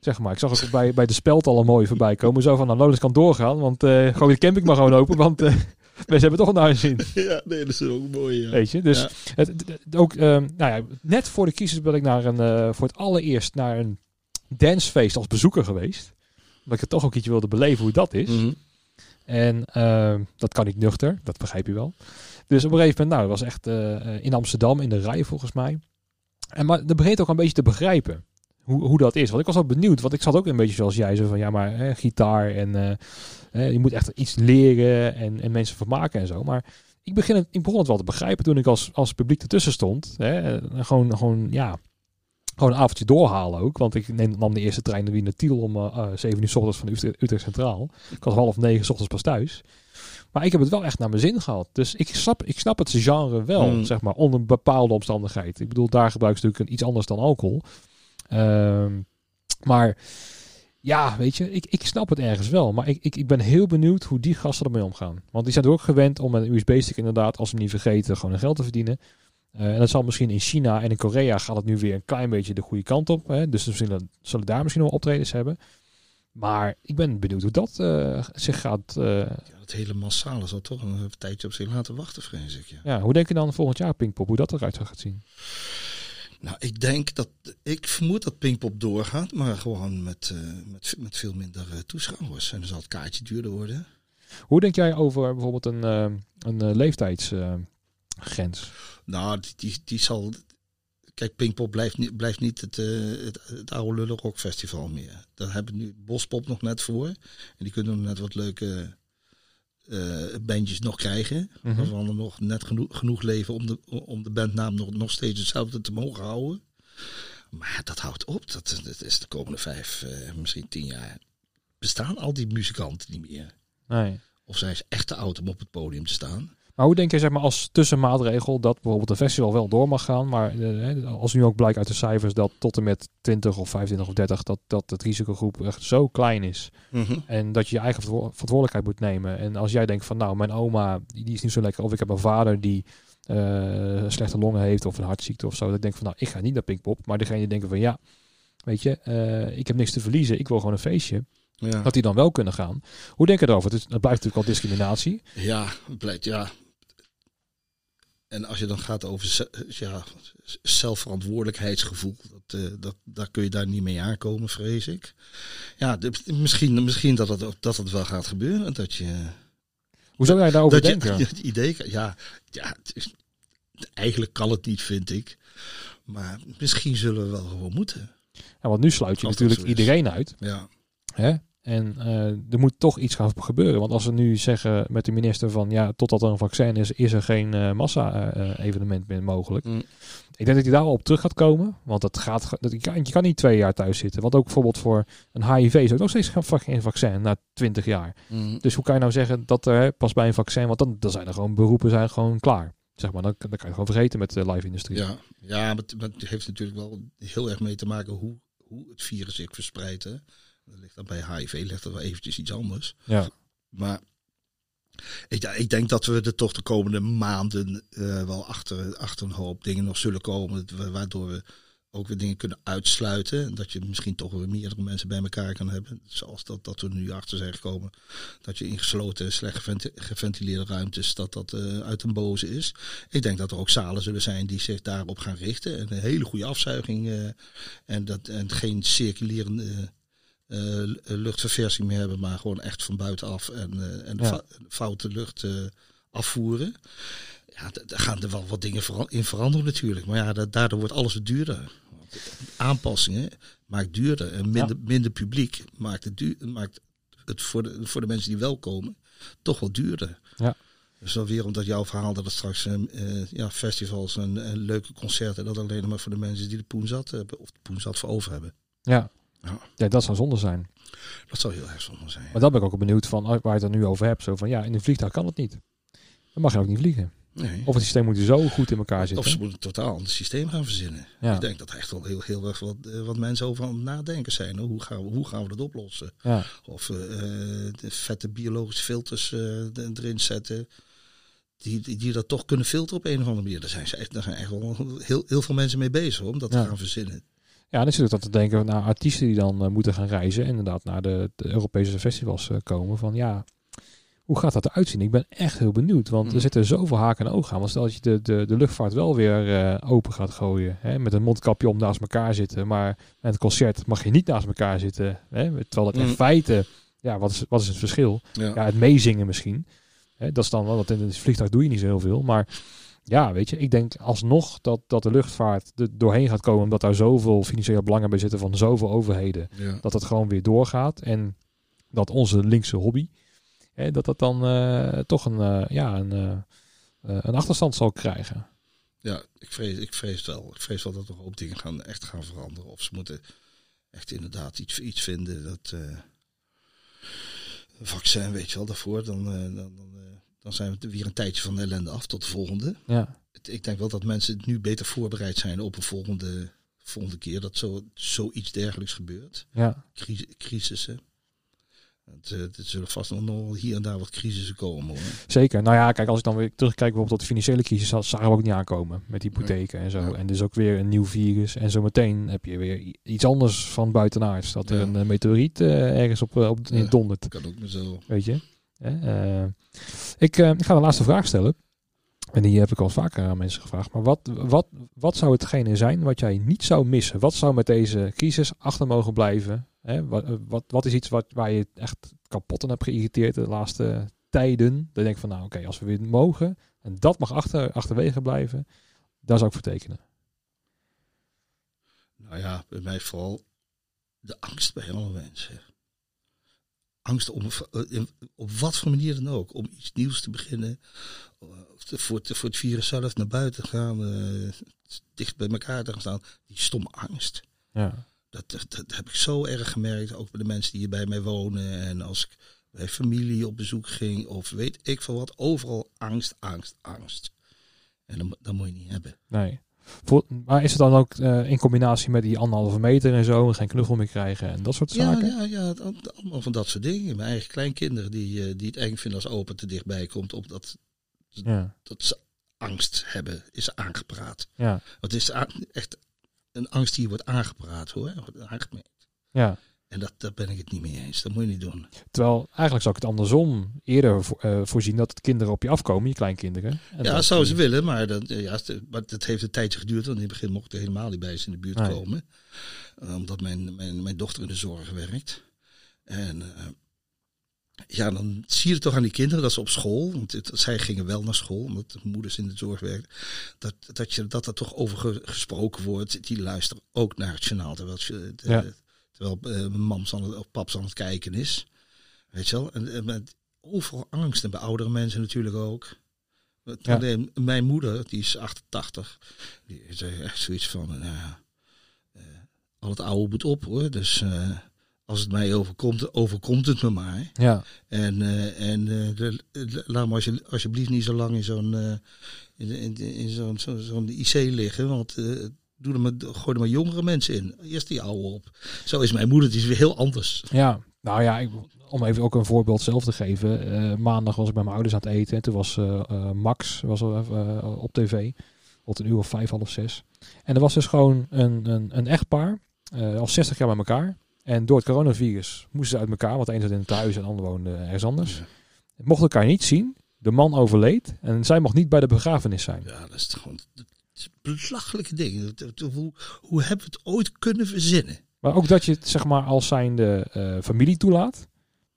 Zeg maar, ik zag ook bij, bij de speld al een mooi voorbij komen. Zo van, nou, Lowlands kan doorgaan, want eh gooi de camping maar gewoon open, want eh, mensen hebben toch een huis in. Ja, nee, dat is ook mooi. Ja. Weet je, dus Ja. het, het- ook, ehm, nou ja, net voor de kiezers ben ik naar een, eh, voor het allereerst naar een dancefeest als bezoeker geweest. Omdat ik het toch ook iets wilde beleven hoe dat is. Mhm. En ehm, dat kan ik nuchter, dat begrijp je wel. Dus op een gegeven moment, nou, dat was echt eh, in Amsterdam, in de rij volgens mij. En maar dat begint ook een beetje te begrijpen hoe, hoe dat is. Want ik was ook benieuwd, want ik zat ook een beetje zoals jij, zo van ja, maar hè, gitaar en eh, hè, je moet echt iets leren en, en mensen vermaken en zo. Maar ik, begin het, ik begon het wel te begrijpen toen ik als, als publiek ertussen stond. Hè, gewoon, gewoon, ja, gewoon een avondje doorhalen ook. Want ik neem, nam de eerste trein naar Wien naar Tiel om eh, eh, 7 uur s ochtends van Utrecht, Utrecht Centraal. Ik was half negen s ochtends pas thuis. Maar ik heb het wel echt naar mijn zin gehad. Dus ik snap, ik snap het genre wel, Mm. zeg maar, onder bepaalde omstandigheden. Ik bedoel, daar gebruiken ze natuurlijk een, iets anders dan alcohol. Ehm, maar ja, weet je, ik, ik snap het ergens wel. Maar ik, ik, ik ben heel benieuwd hoe die gasten ermee omgaan. Want die zijn er ook gewend om met een USB-stick inderdaad, als ze hem niet vergeten, gewoon hun geld te verdienen. Eh, en dat zal misschien in China en in Korea gaat het nu weer een klein beetje de goede kant op. Hè? Dus zullen, zullen daar misschien wel optredens hebben. Maar ik ben benieuwd hoe dat eh, zich gaat. eh, Ja, dat hele massale zal toch een tijdje op zich laten wachten, vrees ik. Ja. ja, hoe denk je dan volgend jaar Pinkpop, hoe dat eruit gaat zien? Nou, ik denk dat, ik vermoed dat Pinkpop doorgaat, maar gewoon met, met, met veel minder toeschouwers. En dan zal het kaartje duurder worden. Hoe denk jij over bijvoorbeeld een, een eh, leeftijdsgrens? Nou, die, die, die zal. Kijk, Pinkpop blijft niet, blijft niet het, eh, het, het oude Lullen Rock Festival meer. Daar hebben we nu Bospop nog net voor. En die kunnen nog net wat leuke eh, bandjes nog krijgen. Mhm. Waarvan er nog net genoeg, genoeg leven om de, om de bandnaam nog, nog steeds hetzelfde te mogen houden. Maar dat houdt op. Dat, dat is de komende vijf, eh, misschien tien jaar. Bestaan al die muzikanten niet meer? Nee. Of zijn ze echt te oud om op het podium te staan? Maar hoe denk je zeg maar, als tussenmaatregel dat bijvoorbeeld een festival wel door mag gaan, maar eh, als nu ook blijkt uit de cijfers dat tot en met 20 of 25 of 30 dat, dat het risicogroep echt zo klein is en dat je je eigen verantwo- verantwoordelijkheid moet nemen. En als jij denkt van nou, mijn oma die, die is niet zo lekker of ik heb een vader die eh, slechte longen heeft of een hartziekte of zo, dat ik denk van nou, ik ga niet naar Pinkpop, maar degene die denken van ja, weet je, eh, ik heb niks te verliezen, ik wil gewoon een feestje, Ja. dat die dan wel kunnen gaan. Hoe denk je erover? Het, blijft natuurlijk al discriminatie. Ja, het ja. En als je dan gaat over ja, zelfverantwoordelijkheidsgevoel, dat, eh, dat, daar kun je daar niet mee aankomen, vrees ik. Ja, de- misschien, misschien dat, het, dat het wel gaat gebeuren. Dat je, Hoe zou jij daarover dat denken? je het idee, ja, ja het is, eigenlijk kan het niet, vind ik. Maar misschien zullen we wel gewoon moeten. Ja, want nu sluit je natuurlijk iedereen uit. Ja, Hè? En eh, er moet toch iets gaan gebeuren. Want als we nu zeggen met de minister van ja, totdat er een vaccin is, is er geen eh, massa-evenement meer mogelijk. Mm. Ik denk dat hij daar wel op terug gaat komen. Want dat gaat, dat, je, kan, je kan niet twee jaar thuis zitten. Want ook bijvoorbeeld voor een HIV is ook nog steeds geen vaccin na 20 jaar. Mm. Dus hoe kan je nou zeggen dat er pas bij een vaccin, want dan, dan zijn er gewoon beroepen zijn gewoon klaar. Zeg maar, dan, dan kan je gewoon vergeten met de live-industrie. Ja, ja maar, het, maar het heeft natuurlijk wel heel erg mee te maken hoe, hoe het virus zich verspreidt. Hè. Dat ligt dan bij HIV ligt dat wel eventjes iets anders. Ja. Maar ik, ik denk dat we er toch de komende maanden eh, wel achter, achter een hoop dingen nog zullen komen. wa- Waardoor we ook weer dingen kunnen uitsluiten. En dat je misschien toch weer meerdere mensen bij elkaar kan hebben. Zoals dat, dat we nu achter zijn gekomen. Dat je in gesloten, slecht geventi- geventileerde ruimtes, dat dat eh, uit een boze is. Ik denk dat er ook zalen zullen zijn die zich daarop gaan richten. En een hele goede afzuiging. eh, en, dat, en geen circulerende eh, luchtverversing meer hebben, maar gewoon echt van buitenaf en, eh, en Ja. foute lucht eh, afvoeren. Ja, daar gaan er wel wat dingen in veranderen natuurlijk. Maar ja, da- daardoor wordt alles duurder. Aanpassingen maakt duurder. En minder, minder publiek maakt het, duur, maakt het voor de, voor de mensen die wel komen toch wel duurder. Ja. Dus dan weer omdat jouw verhaal dat het straks ja, festivals en, en leuke concerten, dat alleen maar voor de mensen die de poen zat hebben, of de poen zat voor over hebben. Ja. Ja. ja, dat zou zonde zijn. Dat zou heel erg zonde zijn. Maar dan ben ik ook benieuwd van waar je het er nu over hebt. Zo van ja, in een vliegtuig kan het niet. Dan mag je ook niet vliegen. Nee. Of het systeem moet zo goed in elkaar Of ze zitten. moeten een totaal ander systeem gaan verzinnen. Ja. Ik denk dat echt wel heel, heel erg wat, eh, wat mensen over aan het nadenken zijn. Hoe gaan we, hoe gaan we dat oplossen? Ja. Of eh, de vette biologische filters eh, erin zetten. Die, die, die dat toch kunnen filteren op een of andere manier. Daar zijn, ze echt, daar zijn echt wel heel, heel veel mensen mee bezig om dat Ja. te gaan verzinnen. Ja, dan zit ik dan te denken naar artiesten die dan eh, moeten gaan reizen. En inderdaad naar de, de Europese festivals eh, komen. Van ja, hoe gaat dat eruit zien? Ik ben echt heel benieuwd. Want er Mm. zitten zoveel haken en ogen aan. Want stel dat je de, de, de luchtvaart wel weer eh, open gaat gooien. Hè, met een mondkapje om naast elkaar zitten. Maar met het concert mag je niet naast elkaar zitten. Hè, terwijl dat in Mm. feite, ja, wat is, wat is het verschil? Ja. Ja, het meezingen misschien. Hè, dat is dan wel, want in het vliegtuig doe je niet zo heel veel. Maar ja, weet je, ik denk alsnog dat, dat de luchtvaart er doorheen gaat komen. Omdat daar zoveel financiële belangen bij zitten van zoveel overheden. Ja. Dat het gewoon weer doorgaat. En dat onze linkse hobby, hè, dat dat dan eh, toch een, eh, ja, een, eh, een achterstand zal krijgen. Ja, ik vrees, ik vrees wel. Ik vrees wel dat er hoop dingen gaan, echt gaan veranderen. Of ze moeten echt inderdaad iets, iets vinden. Dat vaccin, weet je wel, daarvoor. Dan, dan, dan, dan zijn we weer een tijdje van de ellende af tot de volgende. Ja, Ik denk wel dat mensen nu beter voorbereid zijn op een volgende, volgende keer dat zo, zoiets dergelijks gebeurt. ja, Cris, crisissen. Het, eh, er zullen vast nog hier en daar wat crisissen komen hoor. zeker. Nou ja, kijk, als ik dan weer terugkijk bijvoorbeeld tot de financiële crisis, dat zagen we ook niet aankomen met hypotheken en zo. Ja. En dus ook weer een nieuw virus. En zometeen heb je weer iets anders van buitenaards. Dat er een meteoriet eh, ergens op, eh, op in dondert. Dat kan ook maar zo. Weet je? Eh, ik, eh, ik ga de laatste vraag stellen. En die heb ik al vaker aan mensen gevraagd. Maar wat, wat, wat zou hetgene zijn wat jij niet zou missen? Wat zou met deze crisis achter mogen blijven? Hè, wat, eh, wat, wat is iets wat, waar je echt kapot aan hebt geïrriteerd de laatste tijden? Dan denk ik van nou oké, als we weer mogen en dat mag achter, achterwege blijven, daar zou ik voor tekenen. Nou ja, bij mij vooral de angst bij alle mensen. Angst om, eh, op wat voor manier dan ook, om iets nieuws te beginnen. eh, of te- voor, het- voor het virus zelf naar buiten te gaan, eh, dicht bij elkaar te gaan staan. Die stomme angst. Ja, Dat, dat, dat heb ik zo erg gemerkt, ook bij de mensen die hier bij mij wonen. En als ik bij familie op bezoek ging, of weet ik veel wat, overal angst, angst, angst. En dat, dat moet je niet hebben. nee. Voor, maar is het dan ook eh, in combinatie met die anderhalve meter en zo en geen knuffel meer krijgen en dat soort Ja, zaken? ja, ja, allemaal van dat soort dingen. Mijn eigen kleinkinderen die, eh, die het eng vinden als opa te dichtbij komt, omdat ja, dat ze angst hebben, is aangepraat. ja. Want het is echt een angst die wordt aangepraat hoor, wordt aangemerkt. ja. En dat, ben ik het niet mee eens. Dat moet je niet doen. Terwijl eigenlijk zou ik het andersom eerder eh, voorzien dat het kinderen op je afkomen, je kleinkinderen. En ja, dat zouden ze willen, maar dat, ja, het- maar dat heeft een tijdje geduurd. Want in het begin mocht ik helemaal niet bij ze in de buurt Nee. komen. Eh, omdat mijn, mijn, mijn dochter in de zorg werkt. En eh, ja, dan zie je het toch aan die kinderen dat ze op school, want het- zij gingen wel naar school, omdat de moeders in de zorg werken, dat, dat, je, dat er toch over ge- gesproken wordt. Die luisteren ook naar het journaal, terwijl het, de- Ja. Terwijl eh, mijn het, of paps aan het kijken is. Weet je wel? En, en met overal angst. En bij oudere mensen natuurlijk ook. Ja. Mijn moeder, die is 88. Die zei echt zoiets van... nou ja, eh, al het oude moet op hoor. Dus eh, als het mij overkomt, overkomt het me maar. Ja, En, eh, en eh, de- laat me alsje- alsjeblieft niet zo lang in zo'n eh, in, in, in zo'n zo, zo'n IC liggen. Want eh, doe er maar, gooi er maar jongere mensen in. Eerst die oude op. Zo is mijn moeder, die is weer heel anders. ja. Nou ja, ik, om even ook een voorbeeld zelf te geven. eh, maandag was ik bij mijn ouders aan het eten. En toen was eh, eh, Max was op tv. Tot een uur of vijf, half zes. En er was dus gewoon een, een, een echtpaar. al 60 jaar bij elkaar. En door het coronavirus moesten ze uit elkaar. Want de een zat in het thuis en de ander woonde ergens anders. Mochten elkaar niet zien. De man overleed. En zij mocht niet bij de begrafenis zijn. Ja, dat is gewoon is een belachelijke ding. Hoe, hoe hebben we het ooit kunnen verzinnen? Maar ook dat je het zeg maar als zijnde eh familie toelaat.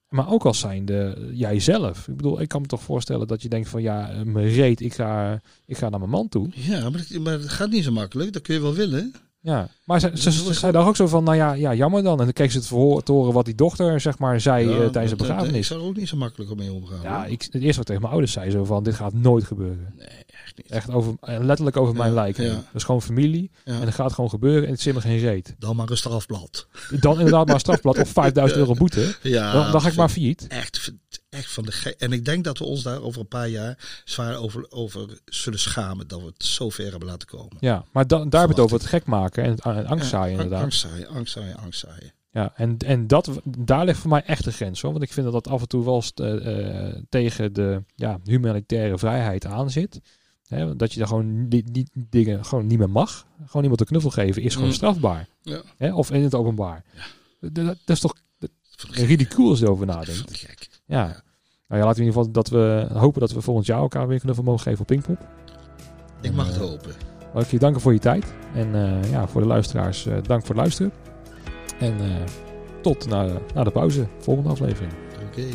Maar ook als zijnde jijzelf. Ik bedoel, ik kan me toch voorstellen dat je denkt van ja, eh, mijn reet, ik ga, ik ga naar mijn man toe. Ja, maar, dat- maar het gaat niet zo makkelijk. Dat kun je wel willen. Ja, maar ze, ze, ze zei daar ook zo van, nou ja, ja, jammer dan. En dan keek ze het verhoor, te horen wat die dochter zeg maar zei Ja, eh, tijdens de dat- Ik begrafenis. zou er ook niet zo makkelijk mee omgaan. Ja, hoor. ik, het eerste wat ik tegen mijn ouders zei zo van, dit gaat nooit gebeuren. Nee, echt niet. Echt over, eh, letterlijk over mijn lijk. heen. ja. Dat is gewoon familie. En dat gaat gewoon gebeuren en het zit me geen reet. Dan maar een strafblad. Dan inderdaad maar een strafblad of 5000 euro boete. Ja, Dan, dan ga ik maar failliet. echt, echt van de ge- En ik denk dat we ons daar over een paar jaar zwaar over, over zullen schamen dat we het zo ver hebben laten komen. Ja, maar dan, daar hebben we het over het gek maken en, het, en angst zaaien inderdaad. Angst zaaien, angst zaaien, angst zaaien. Ja, en, en dat, daar ligt voor mij echt de grens hoor. Want ik vind dat dat af en toe wel eh, tegen de ja, humanitaire vrijheid aan zit. Hè, dat je daar gewoon niet, niet, dingen gewoon niet meer mag. Gewoon iemand een knuffel geven is gewoon Mm. strafbaar. Ja. Hè, of in het openbaar. Dat, dat, dat is toch ridicuul als je erover nadenkt. gek. Ja. Nou ja, laten we in ieder geval dat we hopen dat we volgend jaar elkaar weer knuffel mogen geven op Pinkpop. Ik mag het Eh, hopen. Ik je danken voor je tijd. En eh, ja, voor de luisteraars, eh, dank voor het luisteren. En tot na, na de pauze, volgende aflevering. Oké.